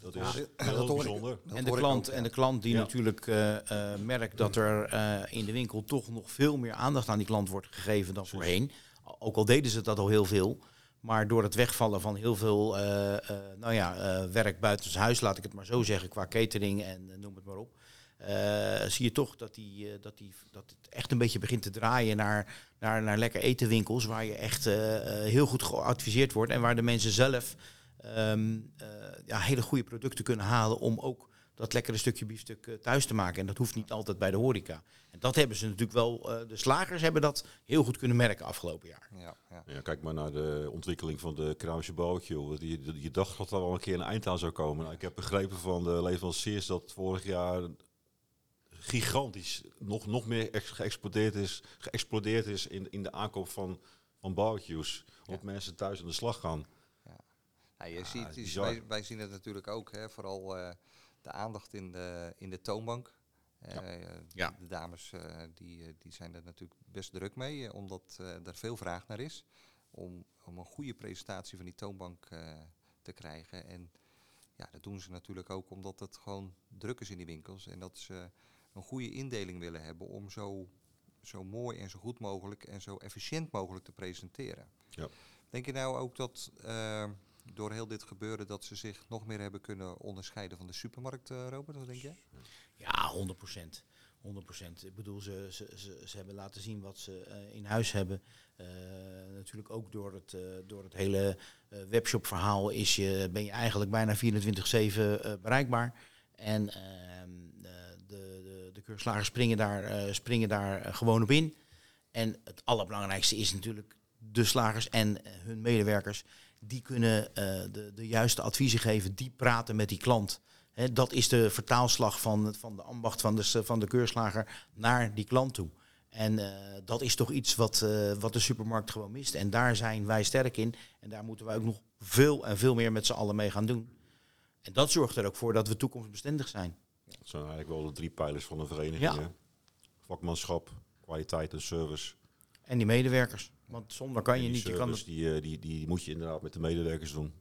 S3: Dat is
S1: Ja,
S3: heel
S1: dat hoor ik.
S3: bijzonder.
S1: Dat
S2: en, de klant,
S1: ook,
S2: en de klant die
S3: Ja.
S2: natuurlijk eh, eh, merkt dat er eh, in de winkel toch nog veel meer aandacht aan die klant wordt gegeven dan voorheen. Ook al deden ze dat al heel veel. Maar door het wegvallen van heel veel eh, eh, nou ja, eh, werk buiten huis, laat ik het maar zo zeggen, qua catering en noem het maar op. zie je toch dat, die, dat, die, dat het echt een beetje begint te draaien naar, naar, naar lekker etenwinkels. Waar je echt heel goed geadviseerd wordt. En waar de mensen zelf ehm, eh, ja, hele goede producten kunnen halen om ook dat lekkere stukje biefstuk eh, thuis te maken. En dat hoeft niet altijd bij de horeca. En dat hebben ze natuurlijk wel, eh, de slagers hebben dat heel goed kunnen merken afgelopen jaar.
S1: Ja, ja.
S3: Ja, kijk maar naar de ontwikkeling van de Kruisje bootje. Je, je dacht dat er wel een keer een eind aan zou komen. Nou, ik heb begrepen van de leveranciers dat vorig jaar gigantisch nog, nog meer geëxplodeerd is, geëxplodeerd is in, in de aankoop van, van barbecues. Omdat mensen thuis aan de slag gaan.
S1: Nou, je
S3: Ja,
S1: ziet, is-
S3: bizar.
S1: wij, wij zien het natuurlijk ook, hè, vooral eh, de aandacht in de, in de toonbank. Eh,
S2: Ja.
S1: De dames eh, die, eh, die zijn er natuurlijk best druk mee, eh, omdat eh, er veel vraag naar is. Om, om een goede presentatie van die toonbank eh, te krijgen. En ja, dat doen ze natuurlijk ook omdat het gewoon druk is in die winkels. En dat ze een goede indeling willen hebben om zo, zo mooi en zo goed mogelijk en zo efficiënt mogelijk te presenteren.
S3: Ja.
S1: Denk je nou ook dat eh, door heel dit gebeuren dat ze zich nog meer hebben kunnen onderscheiden van de supermarkt, eh, Robert? Wat denk jij?
S2: Ja, 100 procent. 100% Ik bedoel, ze, ze, ze, ze hebben laten zien wat ze eh, in huis hebben. Eh, natuurlijk ook door het, door het hele eh, webshop-verhaal is je, ben je eigenlijk bijna 24-7 eh, bereikbaar. En ehm, de, de, de, keurslagers springen daar, springen daar gewoon op in. En het allerbelangrijkste is natuurlijk de slagers en hun medewerkers. Die kunnen eh, de, de juiste adviezen geven, die praten met die klant. Dat is de vertaalslag van, van de ambacht van de, van de keurslager naar die klant toe. En eh, dat is toch iets wat, eh, wat de supermarkt gewoon mist. En daar zijn wij sterk in. En daar moeten wij ook nog veel en veel meer met z'n allen mee gaan doen. En dat zorgt er ook voor dat we toekomstbestendig zijn.
S3: Dat zijn eigenlijk wel de drie pijlers van een vereniging.
S2: Ja.
S3: Vakmanschap, kwaliteit en service.
S2: En die medewerkers. Want zonder kan je
S3: die
S2: niet. Je kan,
S3: die, eh, die, die moet je inderdaad met de medewerkers doen.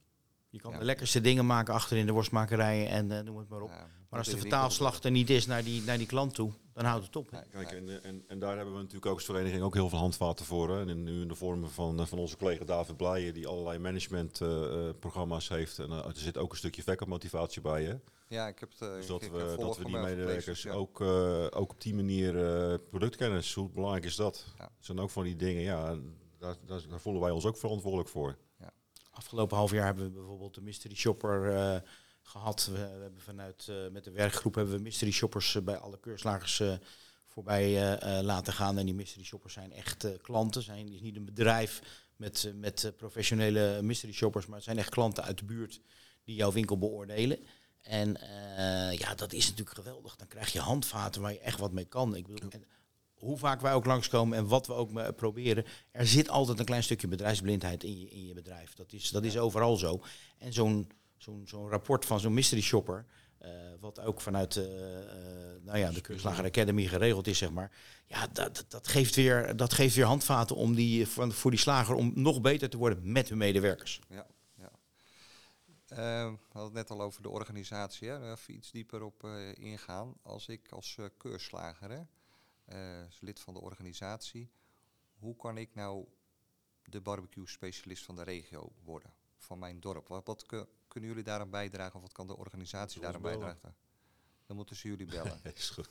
S2: je kan
S1: Ja.
S2: de lekkerste dingen maken achter in de worstmakerijen en eh, noem het maar op.
S1: Ja,
S2: Maar als de vertaalslag er niet is naar die, naar die klant toe, dan houdt het op.
S1: Nee,
S3: Kijk, en, eh, en, en daar hebben we natuurlijk ook als vereniging ook heel veel handvaten voor. Hè. En in- nu in de vorm van, van onze collega David Blijen, die allerlei managementprogramma's heeft. En er zit ook een stukje verkoopmotivatie bij. Hè.
S1: Ja, ik heb het. eh,
S3: Dus dat
S1: ik
S3: we, dat we die medewerkers
S1: ja.
S3: ook, eh, ook op die manier eh, productkennis, hoe belangrijk is dat?
S1: Ja.
S3: Dat zijn ook van die dingen, ja, daar, daar, daar voelen wij ons ook verantwoordelijk voor.
S2: Afgelopen half jaar hebben we bijvoorbeeld de mystery shopper eh, gehad. We, we hebben vanuit eh, met de werkgroep hebben we mystery shoppers bij alle keurslagers eh, voorbij laten gaan. En die mystery shoppers zijn echt klanten. Zijn is niet een bedrijf met, met professionele mystery shoppers, maar het zijn echt klanten uit de buurt die jouw winkel beoordelen. En eh, ja, dat is natuurlijk geweldig. Dan krijg je handvaten waar je echt wat mee kan. Ik bedoel, hoe vaak wij ook langskomen en wat we ook eh, proberen, er zit altijd een klein stukje bedrijfsblindheid in je, in je bedrijf. Dat is, dat is overal zo. En zo'n zo'n zo'n rapport van zo'n mystery shopper, eh, wat ook vanuit nou ja, de Kunstlager Academy geregeld is, zeg maar. Ja, dat, dat- geeft weer, dat geeft weer handvaten om die, voor, voor die slager om nog beter te worden met hun medewerkers.
S1: Ja, we hadden het net al over de organisatie. Hè. Even iets dieper op eh, ingaan. Als ik als eh, keurslager, hè, eh, als lid van de organisatie, hoe kan ik nou de barbecue specialist van de regio worden? Van mijn dorp? Wat, wat ku- kunnen jullie daaraan bijdragen? Of wat kan de organisatie daaraan
S3: bellen.
S1: bijdragen? Dan moeten ze jullie bellen. [LAUGHS]
S3: is goed.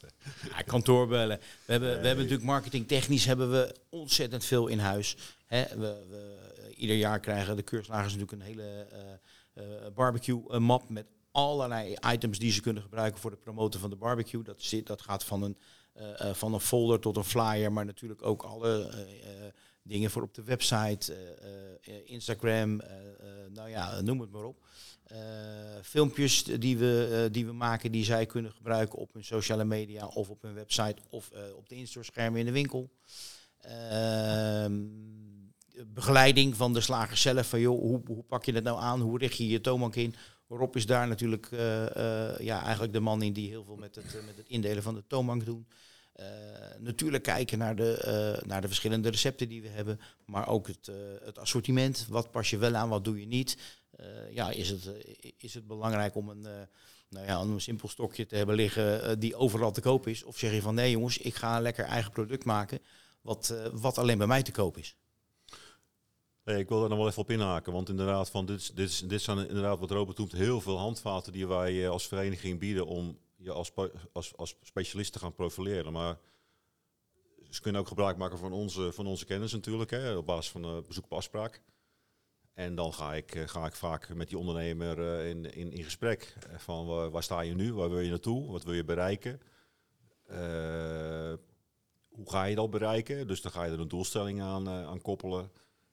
S2: Ja, kantoorbellen. We hebben, we hebben natuurlijk marketingtechnisch hebben we ontzettend veel in huis. Hè, we, we, eh, ieder jaar krijgen de keurslagers natuurlijk een hele eh, eh, barbecue eh, map met allerlei items die ze kunnen gebruiken voor de promoten van de barbecue. Dat, zit, dat gaat van een, eh, eh, van een folder tot een flyer, maar natuurlijk ook alle eh, eh, dingen voor op de website, eh, eh, Instagram, eh, eh, nou ja, noem het maar op. Eh, filmpjes die we, eh, die we maken, die zij kunnen gebruiken op hun sociale media of op hun website of eh, op de instoorschermen in de winkel. Ehm, begeleiding van de slager zelf, van joh, hoe, hoe pak je dat nou aan? Hoe richt je je toonbank in? Rob is daar natuurlijk eh, eh, ja, eigenlijk de man in die heel veel met het, eh, met het indelen van de toonbank doen. Eh, natuurlijk kijken naar de, naar de verschillende recepten die we hebben, maar ook het, het assortiment. Wat pas je wel aan, wat doe je niet? Ja, is, het, is het belangrijk om een, nou ja, een simpel stokje te hebben liggen die overal te koop is? Of zeg je van nee jongens, ik ga een lekker eigen product maken wat, wat alleen bij mij te koop is?
S3: Ik wil daar nog wel even op inhaken. Want inderdaad, van dit, dit, dit zijn inderdaad wat Robert noemt heel veel handvaten die wij eh, als vereniging bieden om je als, als, als specialist te gaan profileren. Maar ze kunnen ook gebruik maken van onze, van onze kennis natuurlijk, hè, op basis van eh, bezoek op afspraak. En dan ga ik, eh, ga ik vaak met die ondernemer in, in, in gesprek. Van waar, sta je nu? Waar wil je naartoe? Wat wil je bereiken? Hoe ga je dat bereiken? Dus dan ga je er een doelstelling aan, aan koppelen.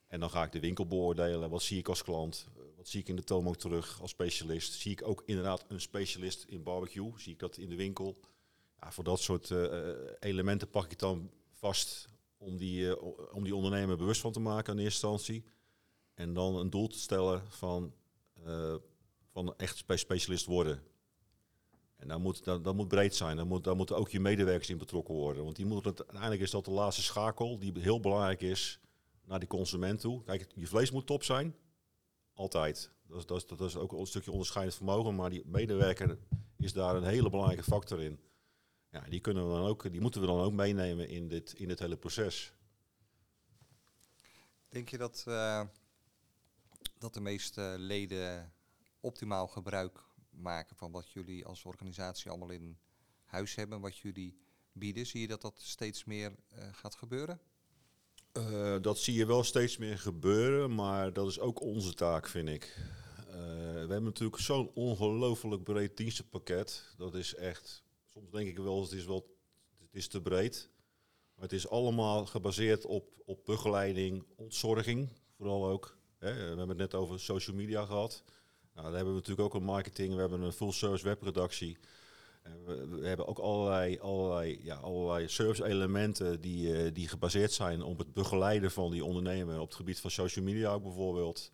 S3: En dan ga ik de winkel beoordelen. Wat zie ik als klant? Wat zie ik in de toonbank terug als specialist? Zie ik ook inderdaad een specialist in barbecue? Zie ik dat in de winkel? Ja, voor dat soort eh, eh, elementen pak ik dan vast om die, eh, om die ondernemer bewust van te maken in eerste instantie. En dan een doel te stellen van, eh, van echt spe- specialist worden. En dat moet, dat, dat moet breed zijn. Daar moet, moeten ook je medewerkers in betrokken worden. Want die moeten uiteindelijk is dat de laatste schakel die heel belangrijk is naar die consument toe. Kijk, je vlees moet top zijn. Altijd. Dat is, dat, dat is ook een stukje onderscheidend vermogen. Maar die medewerker is daar een hele belangrijke factor in. Ja, die, kunnen we dan ook, die moeten we dan ook meenemen in dit, in dit hele proces.
S1: Denk je dat, eh, dat de meeste leden optimaal gebruik maken van wat jullie als organisatie allemaal in huis hebben, wat jullie bieden? Zie je dat dat steeds meer eh, gaat gebeuren?
S3: Eh, dat zie je wel steeds meer gebeuren, maar dat is ook onze taak, vind ik. Eh, we hebben natuurlijk zo'n ongelooflijk breed dienstenpakket. Dat is echt, soms denk ik wel, het is wel, het is te breed. Maar het is allemaal gebaseerd op, op begeleiding, ontzorging, vooral ook. Hè. We hebben het net over social media gehad. Nou, daar hebben we natuurlijk ook een marketing, we hebben een full service webredactie. En we, hebben ook allerlei, allerlei, ja, allerlei service-elementen die, eh, die gebaseerd zijn op het begeleiden van die ondernemer op het gebied van social media ook bijvoorbeeld.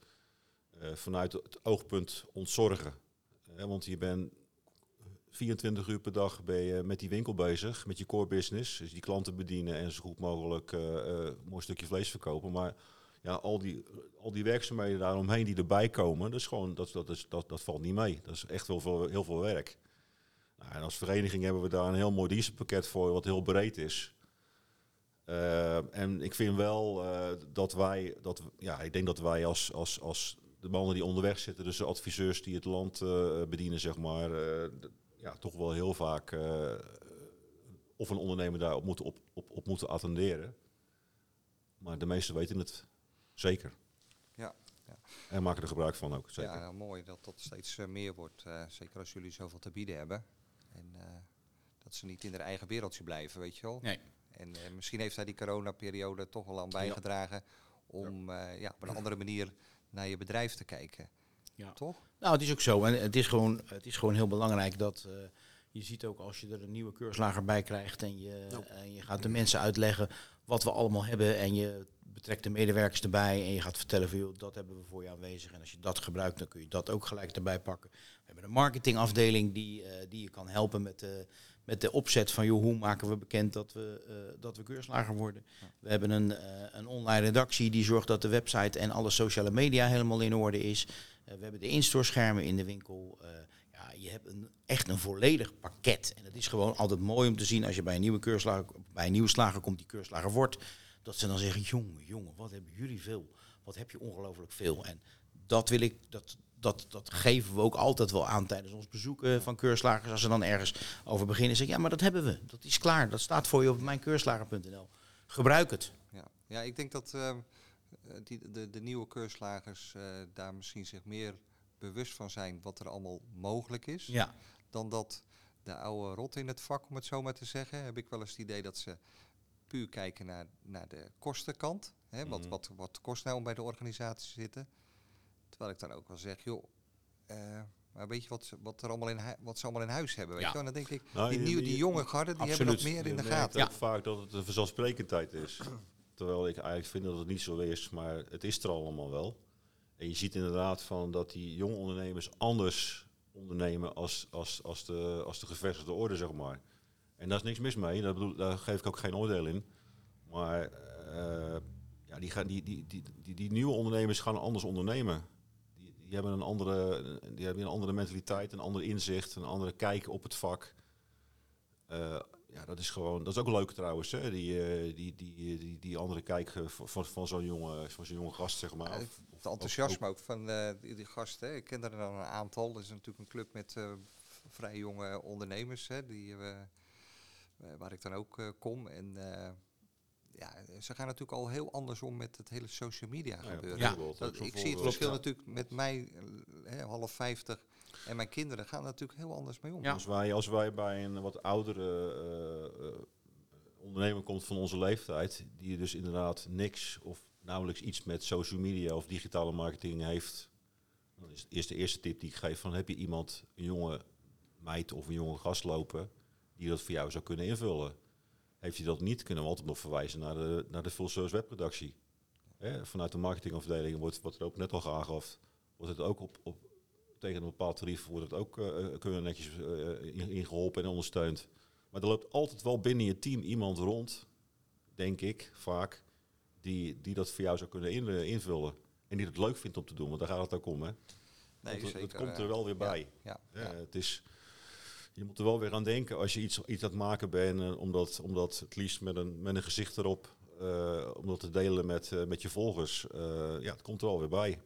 S3: Eh, vanuit het oogpunt ontzorgen. Eh, want je bent 24 uur per dag met die winkel bezig, met je core business. Dus die klanten bedienen en zo goed mogelijk eh, eh, een mooi stukje vlees verkopen. Maar ja, al die, al die werkzaamheden daaromheen die erbij komen, dat, is gewoon, dat, dat, is, dat, dat valt niet mee. Dat is echt heel veel, heel veel werk. Nou, en als vereniging hebben we daar een heel mooi dienstenpakket voor, wat heel breed is. Eh, en ik vind wel eh, dat wij, dat, ja, ik denk dat wij als, als, als de mannen die onderweg zitten, dus de adviseurs die het land eh, bedienen, zeg maar, ja, toch wel heel vaak of een ondernemer daarop moeten, op, op, op moeten attenderen. Maar de meesten weten het zeker.
S1: Ja, ja.
S3: En maken er gebruik van ook, zeker.
S1: Ja, mooi dat dat steeds meer wordt. zeker als jullie zoveel te bieden hebben. En eh, dat ze niet in hun eigen wereldje blijven, weet je wel.
S2: Nee.
S1: En eh, misschien heeft daar die coronaperiode toch wel aan bijgedragen om eh, ja, op een andere manier naar je bedrijf te kijken.
S2: Ja.
S1: Toch?
S2: Nou, het is ook zo. En het is gewoon, het is gewoon heel belangrijk dat eh, je ziet ook als je er een nieuwe keurslager bij krijgt en je, en je gaat de mensen uitleggen wat we allemaal hebben en je betrekt de medewerkers erbij en je gaat vertellen van joh, dat hebben we voor je aanwezig en als je dat gebruikt dan kun je dat ook gelijk erbij pakken. We hebben een marketingafdeling die, eh, die je kan helpen met de, met de opzet van joh, hoe maken we bekend dat we, eh, dat we keurslager worden. We hebben een, eh, een online redactie die zorgt dat de website en alle sociale media helemaal in orde is. Eh, we hebben de in-store schermen in de winkel. Eh, ja, je hebt een, echt een volledig pakket. En het is gewoon altijd mooi om te zien als je bij een nieuwe keurslager, bij een nieuwe slager komt die keurslager wordt. Dat ze dan zeggen, jongen, jongen, wat hebben jullie veel? Wat heb je ongelooflijk veel? En dat wil ik, dat, dat, dat geven we ook altijd wel aan tijdens ons bezoeken van keurslagers. Als ze dan ergens over beginnen, zeg ik, ja, maar dat hebben we. Dat is klaar. Dat staat voor je op mijnkeurslager.nl. Gebruik het.
S1: Ja, ja ik denk dat eh, eh, die, de, de nieuwe keurslagers eh, daar misschien zich meer bewust van zijn wat er allemaal mogelijk is.
S2: Ja.
S1: Dan dat de oude rot in het vak, om het zo maar te zeggen, heb ik wel eens het idee dat ze puur kijken naar, naar de kostenkant. Hè, wat,
S3: Mhm.
S1: wat, wat kost nou om bij de organisatie te zitten? Terwijl ik dan ook wel zeg, joh, eh, maar weet je wat, ze- wat, er allemaal in wat ze allemaal in huis hebben? Weet
S2: Ja.
S1: je wel? En dan denk ik,
S3: Nou,
S1: die, nieuwe, die jonge garde, die hebben dat meer in de gaten.
S3: ook vaak dat het een vanzelfsprekendheid is. Terwijl ik eigenlijk vind dat het niet zo is, maar het is er allemaal wel. En je ziet inderdaad van dat die jonge ondernemers anders ondernemen als, als, als, de, als de gevestigde orde, zeg maar. En daar is niks mis mee, daar, bedoel, daar geef ik ook geen oordeel in. Maar eh, ja, die, gaan, die, die, die, die, die nieuwe ondernemers gaan anders ondernemen. Die, hebben een andere, die hebben een andere mentaliteit, een ander inzicht, een andere kijk op het vak. Eh, ja, dat is gewoon, dat is ook leuk trouwens, hè? Die, eh, die, die, die, die andere kijk eh, van, van, zo'n jonge, van zo'n jonge gast, zeg maar.
S1: Ja,
S3: Of- of-
S1: Het enthousiasme ook van die, die gasten. Ik ken er dan een aantal. Dat is natuurlijk een club met vrij jonge ondernemers. Hè, die, waar ik dan ook kom. En ja, ze gaan natuurlijk al heel anders om met het hele social media
S3: ja,
S1: gebeuren.
S2: Ja.
S1: Dat, ik zie het verschil natuurlijk met mij, hè, half 50, en mijn kinderen gaan er natuurlijk heel anders mee om.
S2: Ja.
S3: Als, wij, als wij bij een wat oudere eh, eh, ondernemer komt van onze leeftijd, die dus inderdaad niks of nauwelijks iets met social media of digitale marketing heeft, dan is de eerste tip die ik geef van heb je iemand, een jonge meid of een jonge gast lopen, die dat voor jou zou kunnen invullen. Heeft hij dat niet, kunnen we altijd nog verwijzen naar de, naar de full service webredactie. Hè, vanuit de marketingafdeling wordt, wat er ook net al aangaf, wordt het ook op, op tegen een bepaald tarief wordt het ook eh, eh, kunnen netjes in- ingeholpen en ondersteund. Maar er loopt altijd wel binnen je team iemand rond, denk ik, vaak, die, die dat voor jou zou kunnen in- invullen. En die het leuk vindt om te doen, want daar gaat het ook om. Hè?
S1: Nee,
S3: Want het, komt er wel weer bij.
S1: Ja,
S3: Ja,
S1: ja.
S3: het is, je moet er wel weer aan denken als je iets, iets aan het maken bent, eh, om, dat, om dat het liefst met een, met een gezicht erop, eh, om dat te delen met, eh, met je volgers. Eh, ja, het komt er wel weer bij.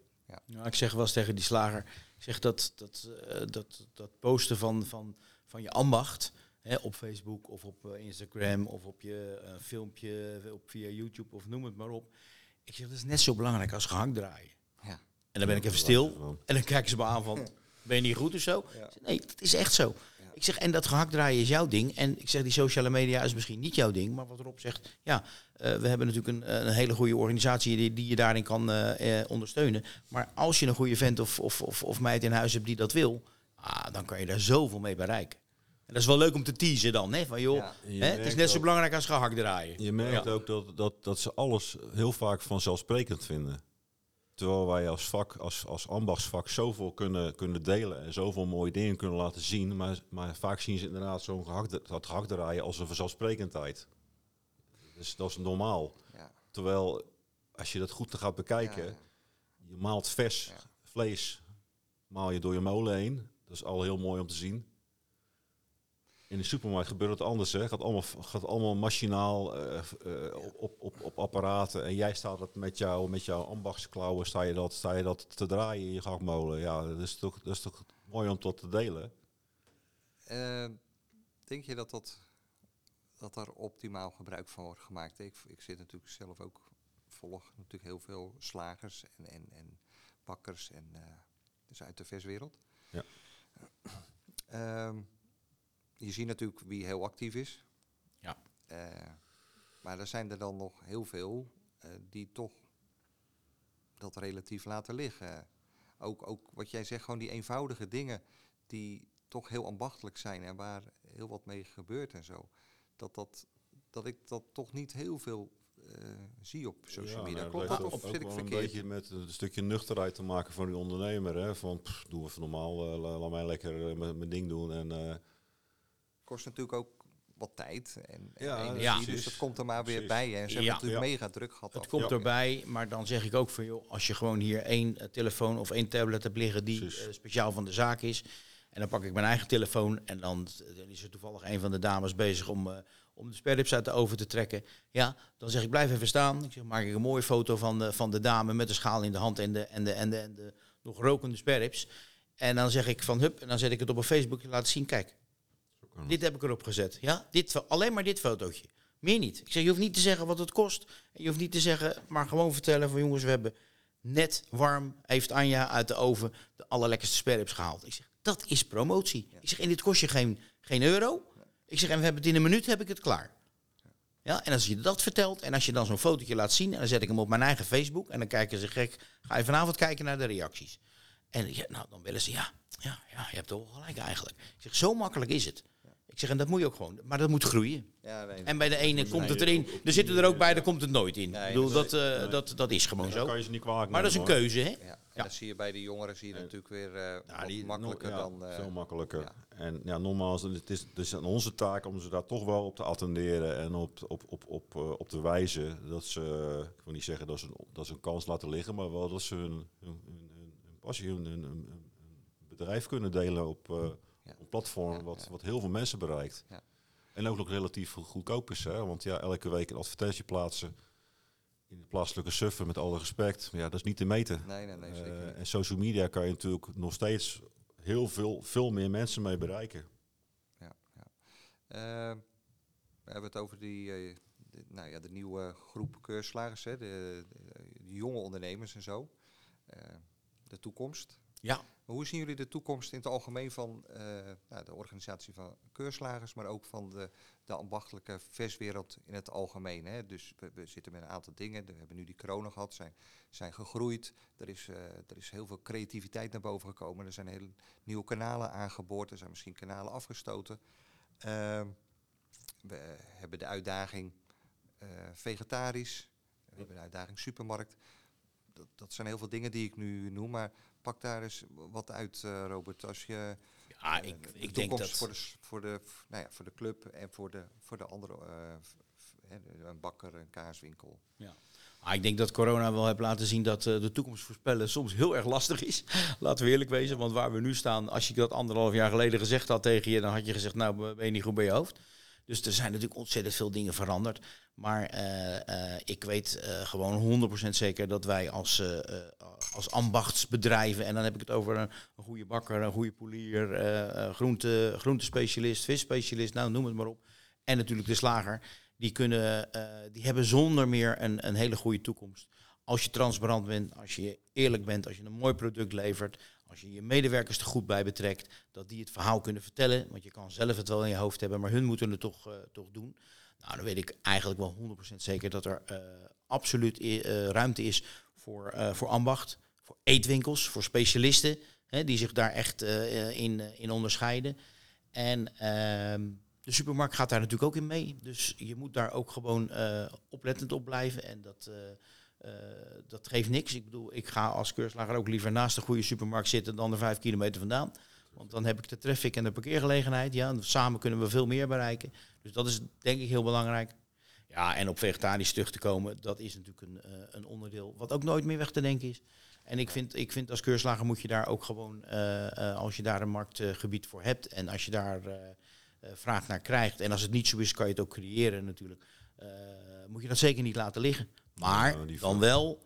S2: Ja, ik zeg wel eens tegen die slager, ik zeg dat, dat, dat, dat posten van, van, van je ambacht hè, op Facebook of op Instagram of op je eh, filmpje op, via YouTube of noem het maar op. Ik zeg dat is net zo belangrijk als gehakt draaien.
S1: Ja.
S2: En dan ben ik even stil en dan kijken ze me aan van, ben je niet goed of zo?
S1: Ja.
S2: Nee, dat is echt zo. Ik zeg, en dat gehakt draaien is jouw ding. En ik zeg, die sociale media is misschien niet jouw ding. Maar wat Rob zegt, ja, eh, we hebben natuurlijk een, een hele goede organisatie die, die je daarin kan eh, eh, ondersteunen. Maar als je een goede vent of, of, of, of meid in huis hebt die dat wil, ah, dan kan je daar zoveel mee bereiken. En dat is wel leuk om te teasen dan, hè? Van joh,
S1: Ja.
S2: Hè, het is net zo belangrijk als gehakt draaien.
S3: Je merkt
S2: Ja.
S3: ook dat, dat, dat ze alles heel vaak vanzelfsprekend vinden. Terwijl wij als vak, als, als ambachtsvak, zoveel kunnen, kunnen delen en zoveel mooie dingen kunnen laten zien. Maar, maar vaak zien ze inderdaad zo'n gehakt, dat gehakt draaien als een vanzelfsprekendheid. Dus dat is normaal.
S1: Ja.
S3: Terwijl, als je dat goed gaat bekijken,
S1: Ja,
S3: je maalt vers vlees, maal je door je molen heen. Dat is al heel mooi om te zien. In de supermarkt gebeurt het anders. Hè. Gaat, allemaal, gaat allemaal machinaal eh, eh, op, op, op, apparaten. En jij staat dat met, jou, met jouw ambachtsklauwen sta je dat, sta je dat te draaien in je gakmolen. Ja, dat is toch, dat is toch mooi om dat te delen.
S1: Eh, denk je dat, dat, dat er optimaal gebruik van wordt gemaakt? Ik, ik zit natuurlijk zelf ook, volg natuurlijk heel veel slagers en, en, en bakkers en dus uit de verswereld.
S3: Ja.
S1: Je ziet natuurlijk wie heel actief is.
S2: Ja.
S1: Eh, maar er zijn er dan nog heel veel eh, die toch dat relatief laten liggen. Ook, ook wat jij zegt, gewoon die eenvoudige dingen die toch heel ambachtelijk zijn en waar heel wat mee gebeurt en zo. Dat, dat, dat ik dat toch niet heel veel eh, zie op social
S3: Ja,
S1: media.
S3: nou,
S1: Klopt dat of zit ik verkeerd?
S3: een beetje met een stukje nuchterheid te maken van die ondernemer. Hè? Van, pff, doe even normaal, la- laat mij lekker mijn mijn ding doen. En, eh,
S1: Kost natuurlijk ook wat tijd en, en
S3: Ja,
S1: energie,
S2: ja.
S1: dus dat komt er maar weer
S3: Precies.
S1: bij. En ze hebben
S2: Ja.
S1: natuurlijk
S3: Ja.
S1: mega druk gehad.
S2: Het
S1: af-
S2: komt
S3: Ja.
S2: erbij, maar dan zeg ik ook van joh, als je gewoon hier één eh, telefoon of één tablet hebt liggen die eh, speciaal van de zaak is. En dan pak ik mijn eigen telefoon en dan, eh, dan is er toevallig een van de dames bezig om, eh, om de sperrips uit de oven te trekken. Ja, dan zeg ik blijf even staan. Ik zeg, maak ik een mooie foto van de, van de dame met de schaal in de hand en de, en de, en de, en de nog rokende sperrips. En dan zeg ik van hup, en dan zet ik het op een Facebook en laat zien, kijk, dit heb ik erop gezet. Ja, dit, alleen maar dit fotootje. Meer niet. Ik zeg, je hoeft niet te zeggen wat het kost. Je hoeft niet te zeggen, maar gewoon vertellen van jongens, we hebben net warm, heeft Anja uit de oven de allerlekkerste sperrips gehaald. Ik zeg, dat is promotie. Ik zeg, en dit kost je geen, geen euro. Ik zeg, en we hebben het in een minuut, heb ik het klaar. Ja, en als je dat vertelt en als je dan zo'n fotootje laat zien... en dan zet ik hem op mijn eigen Facebook en dan kijken ze gek... ga je vanavond kijken naar de reacties. En ja, nou, dan willen ze, ja, ja, ja, je hebt toch wel gelijk eigenlijk. Ik zeg, zo makkelijk is het. Zeg, en dat moet je ook gewoon, maar dat moet groeien.
S1: Ja, nee,
S2: En bij de ene komt het erin,
S3: op- op
S2: er zitten er ook bij, daar komt het nooit in.
S1: Nee,
S2: ik bedoel,
S1: dat
S2: dat,
S1: is-
S2: eh, dat, dat is gewoon
S3: dan
S2: zo.
S3: kan je ze niet kwalijk
S2: Maar dat is een
S3: hoor.
S2: keuze, hè?
S1: Ja, En dan zie je bij de jongeren zie je
S3: En-
S1: natuurlijk weer eh
S3: Ja,
S1: wat
S3: die-
S1: makkelijker
S3: ja,
S1: dan... eh,
S3: veel makkelijker.
S1: ja.
S3: En ja, nogmaals, het is, het is aan onze taak om ze daar toch wel op te attenderen en op, op, op, op, eh, op te wijzen dat ze, ik wil niet zeggen dat ze, een, dat ze een kans laten liggen, maar wel dat ze hun, hun, hun, hun, passie, hun, hun, hun- hun bedrijf kunnen delen op eh, platform wat, wat heel veel mensen bereikt.
S1: Ja.
S3: En ook nog relatief go- goedkoop is, hè? want ja, elke week een advertentie plaatsen in de plaatselijke suffer met alle respect, maar ja, dat is niet te meten.
S1: Nee, nee, nee, zeker
S3: Eh, en social media kan je natuurlijk nog steeds heel veel, veel meer mensen mee bereiken.
S1: Ja, ja. Eh, we hebben het over die, eh, de, nou ja, de nieuwe groep keurslagers, hè, de, de- de jonge ondernemers en zo. De toekomst.
S2: Ja.
S1: Hoe zien jullie de toekomst in het algemeen van eh, nou, de organisatie van keurslagers, maar ook van de, de ambachtelijke verswereld in het algemeen? Hè? Dus we, we zitten met een aantal dingen. We hebben nu die corona gehad, zijn, zijn gegroeid. Er is, eh, er is heel veel creativiteit naar boven gekomen. Er zijn hele nieuwe kanalen aangeboord. Er zijn misschien kanalen afgestoten. Ehm, we hebben de uitdaging eh, vegetarisch. We hebben de uitdaging supermarkt. Dat, dat zijn heel veel dingen die ik nu noem. Maar pak daar eens wat uit, eh, Robert. Als je
S2: Ja,
S1: eh,
S2: ik,
S1: de
S2: ik denk dat...
S1: voor de, voor, de, nou ja, voor de club en voor de, voor de andere, eh, een bakker, een kaaswinkel.
S2: Ah, ik denk dat corona wel heeft laten zien dat de toekomst voorspellen soms heel erg lastig is. [LAUGHS] Laten we eerlijk wezen, want waar we nu staan, als je dat anderhalf jaar geleden gezegd had tegen je, dan had je gezegd, nou ben je niet goed bij je hoofd. Dus er zijn natuurlijk ontzettend veel dingen veranderd. Maar eh, eh, ik weet eh, gewoon 100% zeker dat wij als, als ambachtsbedrijven, en dan heb ik het over een, goede bakker, een goede poelier, eh, groente, groentespecialist, visspecialist, nou noem het maar op. En natuurlijk de slager die, kunnen, die hebben zonder meer een, een hele goede toekomst. Als je transparant bent, als je eerlijk bent, als je een mooi product levert, als je je medewerkers er goed bij betrekt, dat die het verhaal kunnen vertellen. Want je kan zelf het wel in je hoofd hebben, maar hun moeten het toch, eh, toch doen. Nou, dan weet ik eigenlijk wel 100% zeker dat er eh, absoluut eh, ruimte is voor, voor ambacht, voor eetwinkels, voor specialisten, hè, die zich daar echt in, in onderscheiden. En ehm, de supermarkt gaat daar natuurlijk ook in mee. Dus je moet daar ook gewoon oplettend op blijven. En dat, eh, dat geeft niks. Ik bedoel, ik ga als keurslager ook liever naast een goede supermarkt zitten dan er vijf kilometer vandaan. Want dan heb ik de traffic en de parkeergelegenheid. Ja, en samen kunnen we veel meer bereiken. Dus dat is denk ik heel belangrijk. Ja, en op vegetarisch terug te komen, dat is natuurlijk een, eh, een onderdeel wat ook nooit meer weg te denken is. En ik vind, ik vind als keurslager moet je daar ook gewoon, eh, als je daar een marktgebied voor hebt en als je daar vraag naar krijgt. En als het niet zo is, kan je het ook creëren natuurlijk. Moet je dat zeker niet laten liggen. Maar
S3: Ja,
S2: dan wel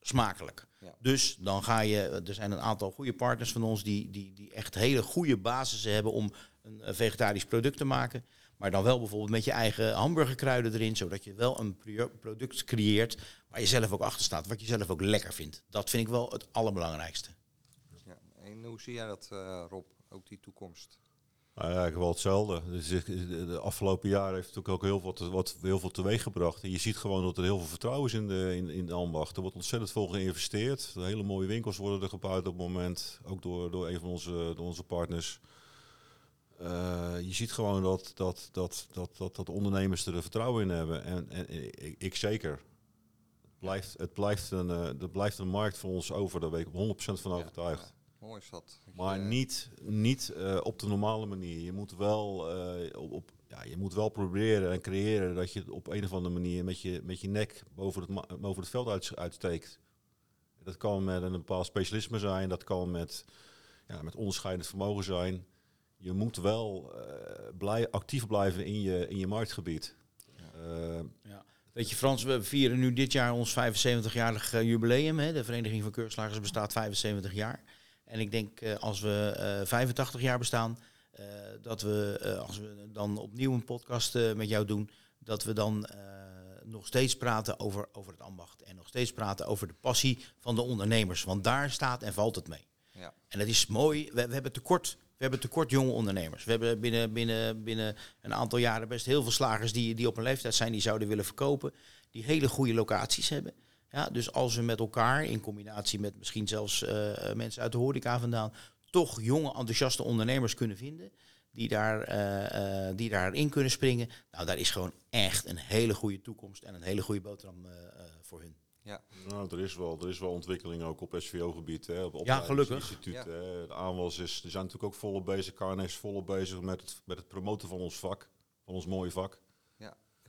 S2: smakelijk.
S1: Ja.
S2: Dus dan ga je, er zijn een aantal goede partners van ons die, die, die echt hele goede basissen hebben om een vegetarisch product te maken. Maar dan wel bijvoorbeeld met je eigen hamburgerkruiden erin, zodat je wel een pro- product creëert waar je zelf ook achter staat, wat je zelf ook lekker vindt. Dat vind ik wel het allerbelangrijkste.
S1: Ja. En hoe zie jij dat, eh, Rob? Ook die toekomst?
S3: Nou, ja, eigenlijk wel hetzelfde. Dus ik- de, afgelopen jaren heeft natuurlijk ook heel veel, te, wat, heel veel teweeg gebracht. En je ziet gewoon dat er heel veel vertrouwen is in de, in, in de ambacht. Er wordt ontzettend veel geïnvesteerd. De hele mooie winkels worden er gebouwd op het moment. Ook door, door een van onze, door onze partners. Eh, je ziet gewoon dat, dat, dat, dat, dat, dat ondernemers er vertrouwen in hebben. En, en, ik, ik zeker. Het blijft, het blijft een, er blijft een markt voor ons over. Daar ben ik 100% van
S1: Ja,
S3: overtuigd.
S1: Ja. Mooi is dat. Ik,
S3: Maar
S1: eh,
S3: niet, niet eh, op de normale manier. Je moet wel, eh, op, op, ja, je moet wel proberen en creëren dat je op een of andere manier met je, met je nek boven het, boven het veld uit, uitsteekt. Dat kan met een bepaald specialisme zijn, dat kan met, ja, met onderscheidend vermogen zijn. Je moet wel eh, blij, actief blijven in je, in je marktgebied. Eh,
S2: Weet je Frans, we vieren nu dit jaar ons 75-jarig eh, jubileum. Hè. De Vereniging van Keurslagers bestaat 75 jaar. En ik denk eh, als we eh 85 jaar bestaan, eh, dat we eh, als we dan opnieuw een podcast eh, met jou doen, dat we dan eh, nog steeds praten over, over het ambacht. En nog steeds praten over de passie van de ondernemers. Want daar staat en valt het mee.
S1: Ja.
S2: En dat is mooi. We, we hebben tekort. We hebben tekort jonge ondernemers. We hebben binnen, binnen, binnen een aantal jaren best heel veel slagers die, die op een leeftijd zijn die zouden willen verkopen. Die hele goede locaties hebben. Ja, dus als we met elkaar, in combinatie met misschien zelfs eh, mensen uit de horeca vandaan, toch jonge, enthousiaste ondernemers kunnen vinden. Die, daar, eh, eh, die daarin kunnen springen. Nou, daar is gewoon echt een hele goede toekomst en een hele goede boterham eh, eh, voor hun.
S3: Nou, er is wel, er is wel ontwikkeling ook op SVO-gebied. hè, Op
S2: Ja, gelukkig.
S3: Instituut,
S1: Ja.
S3: hè. De aanwas is, er zijn natuurlijk ook volop bezig. KNS is volop bezig met het, met het promoten van ons vak. Van ons mooie vak.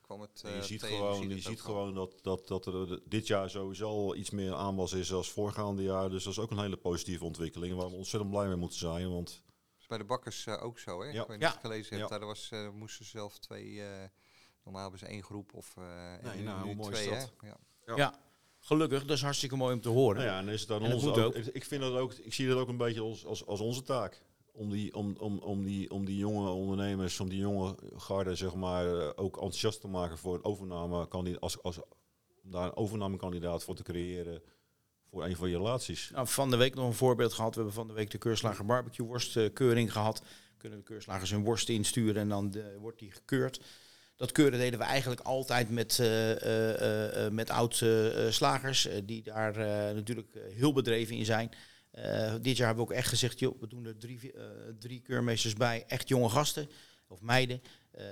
S1: Kwam het,
S3: je
S1: eh,
S3: ziet gewoon, je ziet gewoon dat, dat, dat er de- dit jaar sowieso al iets meer aanwas is als voorgaande jaar. Dus dat is ook een hele positieve ontwikkeling waar we ontzettend blij mee moeten zijn. Want
S1: Dat is bij de bakkers eh, ook zo, hè?
S3: Ja.
S1: Ik weet niet
S2: Ja.
S1: of je het gelezen hebt.
S3: Ja.
S1: Daar was, eh, moesten zelf twee... eh, normaal hebben ze één groep of... eh en
S3: Nee, nou,
S1: nu
S3: hoe mooi is
S1: twee,
S3: dat?
S1: hè? Ja.
S3: Ja.
S2: Ja. gelukkig. Dat is hartstikke mooi om te horen.
S3: Nou ja, en is het dan
S2: En dat
S3: onze
S2: moet
S3: ook, ik vind dat ook, ik zie dat ook een beetje als, als, als onze taak. Om die, om, om, om, die, om die jonge ondernemers, om die jonge garde, zeg maar, eh, ook enthousiast te maken voor een overname, als, als, om daar een overnamekandidaat voor te creëren voor een van je relaties.
S2: Nou, van de week nog een voorbeeld gehad. We hebben van de week de keurslager barbecue worstkeuring gehad. Kunnen de keurslagers hun worst insturen en dan de- wordt die gekeurd. Dat keuren deden we eigenlijk altijd met, eh, eh, eh, eh, met oud-slagers, die daar eh, natuurlijk eh, heel bedreven in zijn. Eh, dit jaar hebben we ook echt gezegd, joh, we doen er drie, eh, drie keurmeesters bij, echt jonge gasten of meiden. Eh,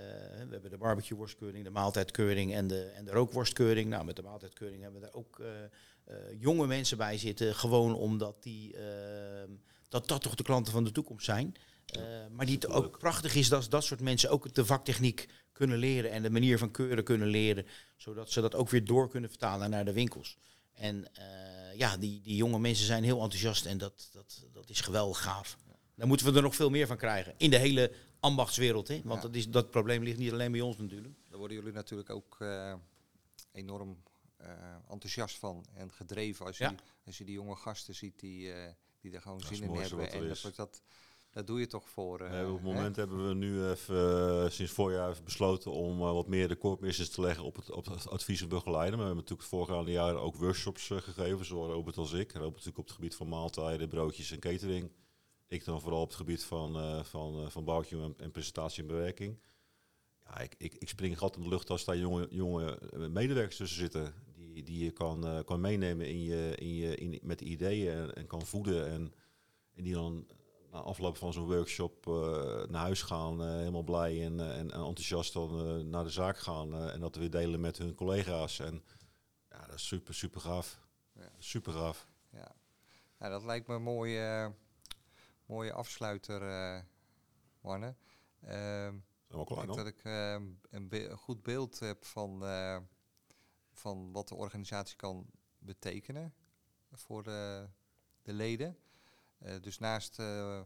S2: we hebben de barbecue worstkeuring, de maaltijdkeuring en de, en de rookworstkeuring. Nou, met de maaltijdkeuring hebben we daar ook jonge mensen bij zitten. Gewoon omdat die, dat, dat toch de klanten van de toekomst zijn. Maar die het ook prachtig is dat dat soort mensen ook de vaktechniek kunnen leren en de manier van keuren kunnen leren. Zodat ze dat ook weer door kunnen vertalen naar de winkels. En eh, ja, die, die jonge mensen zijn heel enthousiast en dat, dat, dat is geweldig gaaf. Daar moeten we er nog veel meer van krijgen. In de hele ambachtswereld. Hè? Want
S1: Ja.
S2: dat, is, dat probleem ligt niet alleen bij ons natuurlijk.
S1: Daar worden jullie natuurlijk ook eh, enorm eh, enthousiast van en gedreven als,
S2: Ja.
S1: je, als je die jonge gasten ziet die, eh, die er gewoon
S3: Dat
S1: zin in hebben.
S3: wat er
S1: En
S3: is.
S1: dat, dat, dat doe je toch voor. eh,
S3: Eh, op het
S1: hè?
S3: moment hebben we nu even, eh, sinds voorjaar even besloten om eh, wat meer de koormissions te leggen op het, op het advies en begeleiden. We hebben natuurlijk voorgaande jaren ook workshops gegeven, zowel Robert als ik. Robert natuurlijk op het gebied van maaltijden, broodjes en catering. Ik dan vooral op het gebied van, van, van barbecue en, en presentatie en bewerking. Ja, ik, ik, ik spring gat in de lucht als daar jonge, jonge medewerkers tussen zitten. Die, die je kan, kan meenemen in je, in je, in, met ideeën en, en kan voeden. En, en die dan na afloop van zo'n workshop eh, naar huis gaan, eh, helemaal blij en, eh, en, en enthousiast dan naar de zaak gaan. en dat weer delen met hun collega's. En ja, dat is super, super gaaf.
S1: Ja.
S3: Super gaaf.
S1: Ja. Nou, dat lijkt me een mooie, mooie afsluiter, Marne. Ehm,
S3: Zijn
S1: ik
S3: klaar
S1: denk dat ik ehm, een, be- een goed beeld heb van, van wat de organisatie kan betekenen voor de, de leden. Eh, dus naast eh,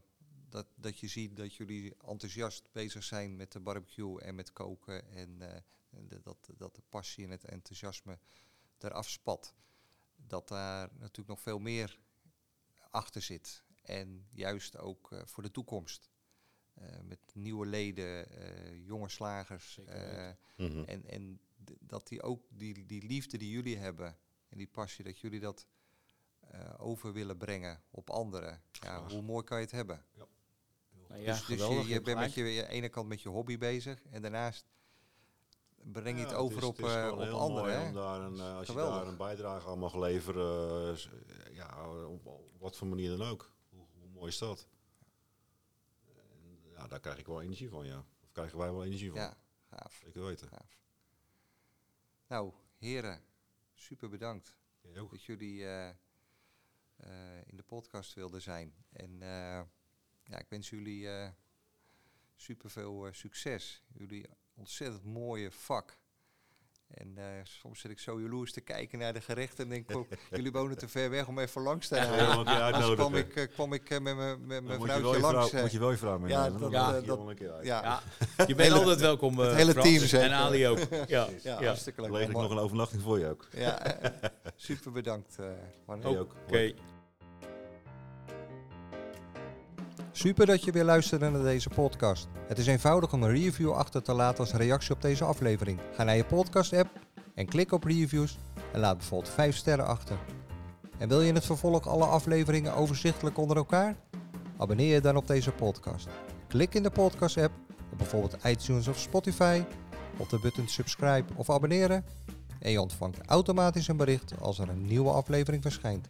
S1: dat, dat je ziet dat jullie enthousiast bezig zijn met de barbecue en met koken en, eh, de- dat, dat de passie en het enthousiasme eraf spat, dat daar natuurlijk nog veel meer achter zit. En juist ook eh, voor de toekomst. Eh, met nieuwe leden, eh, jonge slagers. Eh.
S3: Mhm.
S1: en en d- dat die ook die, die liefde die jullie hebben en die passie, dat jullie dat eh, over willen brengen op anderen. Ja, hoe mooi kan je het hebben?
S2: Nou ja,
S1: dus dus
S2: geweldig,
S1: je, je bent met je, je ene kant met je hobby bezig en daarnaast breng je
S3: Ja,
S1: het over
S3: is-
S1: op,
S3: het is
S1: eh, op
S3: heel
S1: anderen.
S3: mooi
S1: hè?
S3: om daar een, eh, als
S1: Geweldig.
S3: je daar een bijdrage aan mag leveren, ja, op, op wat voor manier dan ook. Hoe, hoe mooi is dat? En, ja, daar krijg ik wel energie van, ja. Of krijgen wij wel energie van.
S1: Ja, gaaf,
S3: Zeker weten.
S1: gaaf. Nou, heren, super bedankt. Dat jullie in de podcast wilden zijn. En eh, ja, ik wens jullie eh super veel succes. Jullie ontzettend mooie vak. En eh, soms zit ik zo jaloers te kijken naar de gerechten en denk ik, [LAUGHS] jullie wonen te ver weg om even langs te
S3: Ja, een keer
S1: Anders kwam ik, eh, kwam ik eh, met mijn met
S3: Dan
S1: mijn
S3: moet je wel
S1: vrouwtje
S3: je
S1: langs.
S3: vrouw-. Moet je wel je vrouw meenemen.
S1: Ja,
S3: dan
S1: dat-
S3: nodig
S1: dat- dat-
S3: wel een keer uit.
S1: ja,
S2: Ja, [LAUGHS] je bent
S1: Hele-
S2: altijd welkom.
S1: het
S2: eh,
S1: hele
S2: Frans.
S1: team.
S2: En Ali ook. [LAUGHS] Ja,
S1: ja,
S2: ja.
S1: hartstikke leuk.
S3: Leg ik nog een overnachting voor je ook.
S1: Ja, super bedankt. eh Marnix. Super dat je weer luisterde naar deze podcast. Het is eenvoudig om een review achter te laten als reactie op deze aflevering. Ga naar je podcast-app en klik op reviews en laat bijvoorbeeld 5 sterren achter. En wil je in het vervolg alle afleveringen overzichtelijk onder elkaar? Abonneer je dan op deze podcast. Klik in de podcast-app op bijvoorbeeld iTunes of Spotify op de button subscribe of abonneren en je ontvangt automatisch een bericht als er een nieuwe aflevering verschijnt.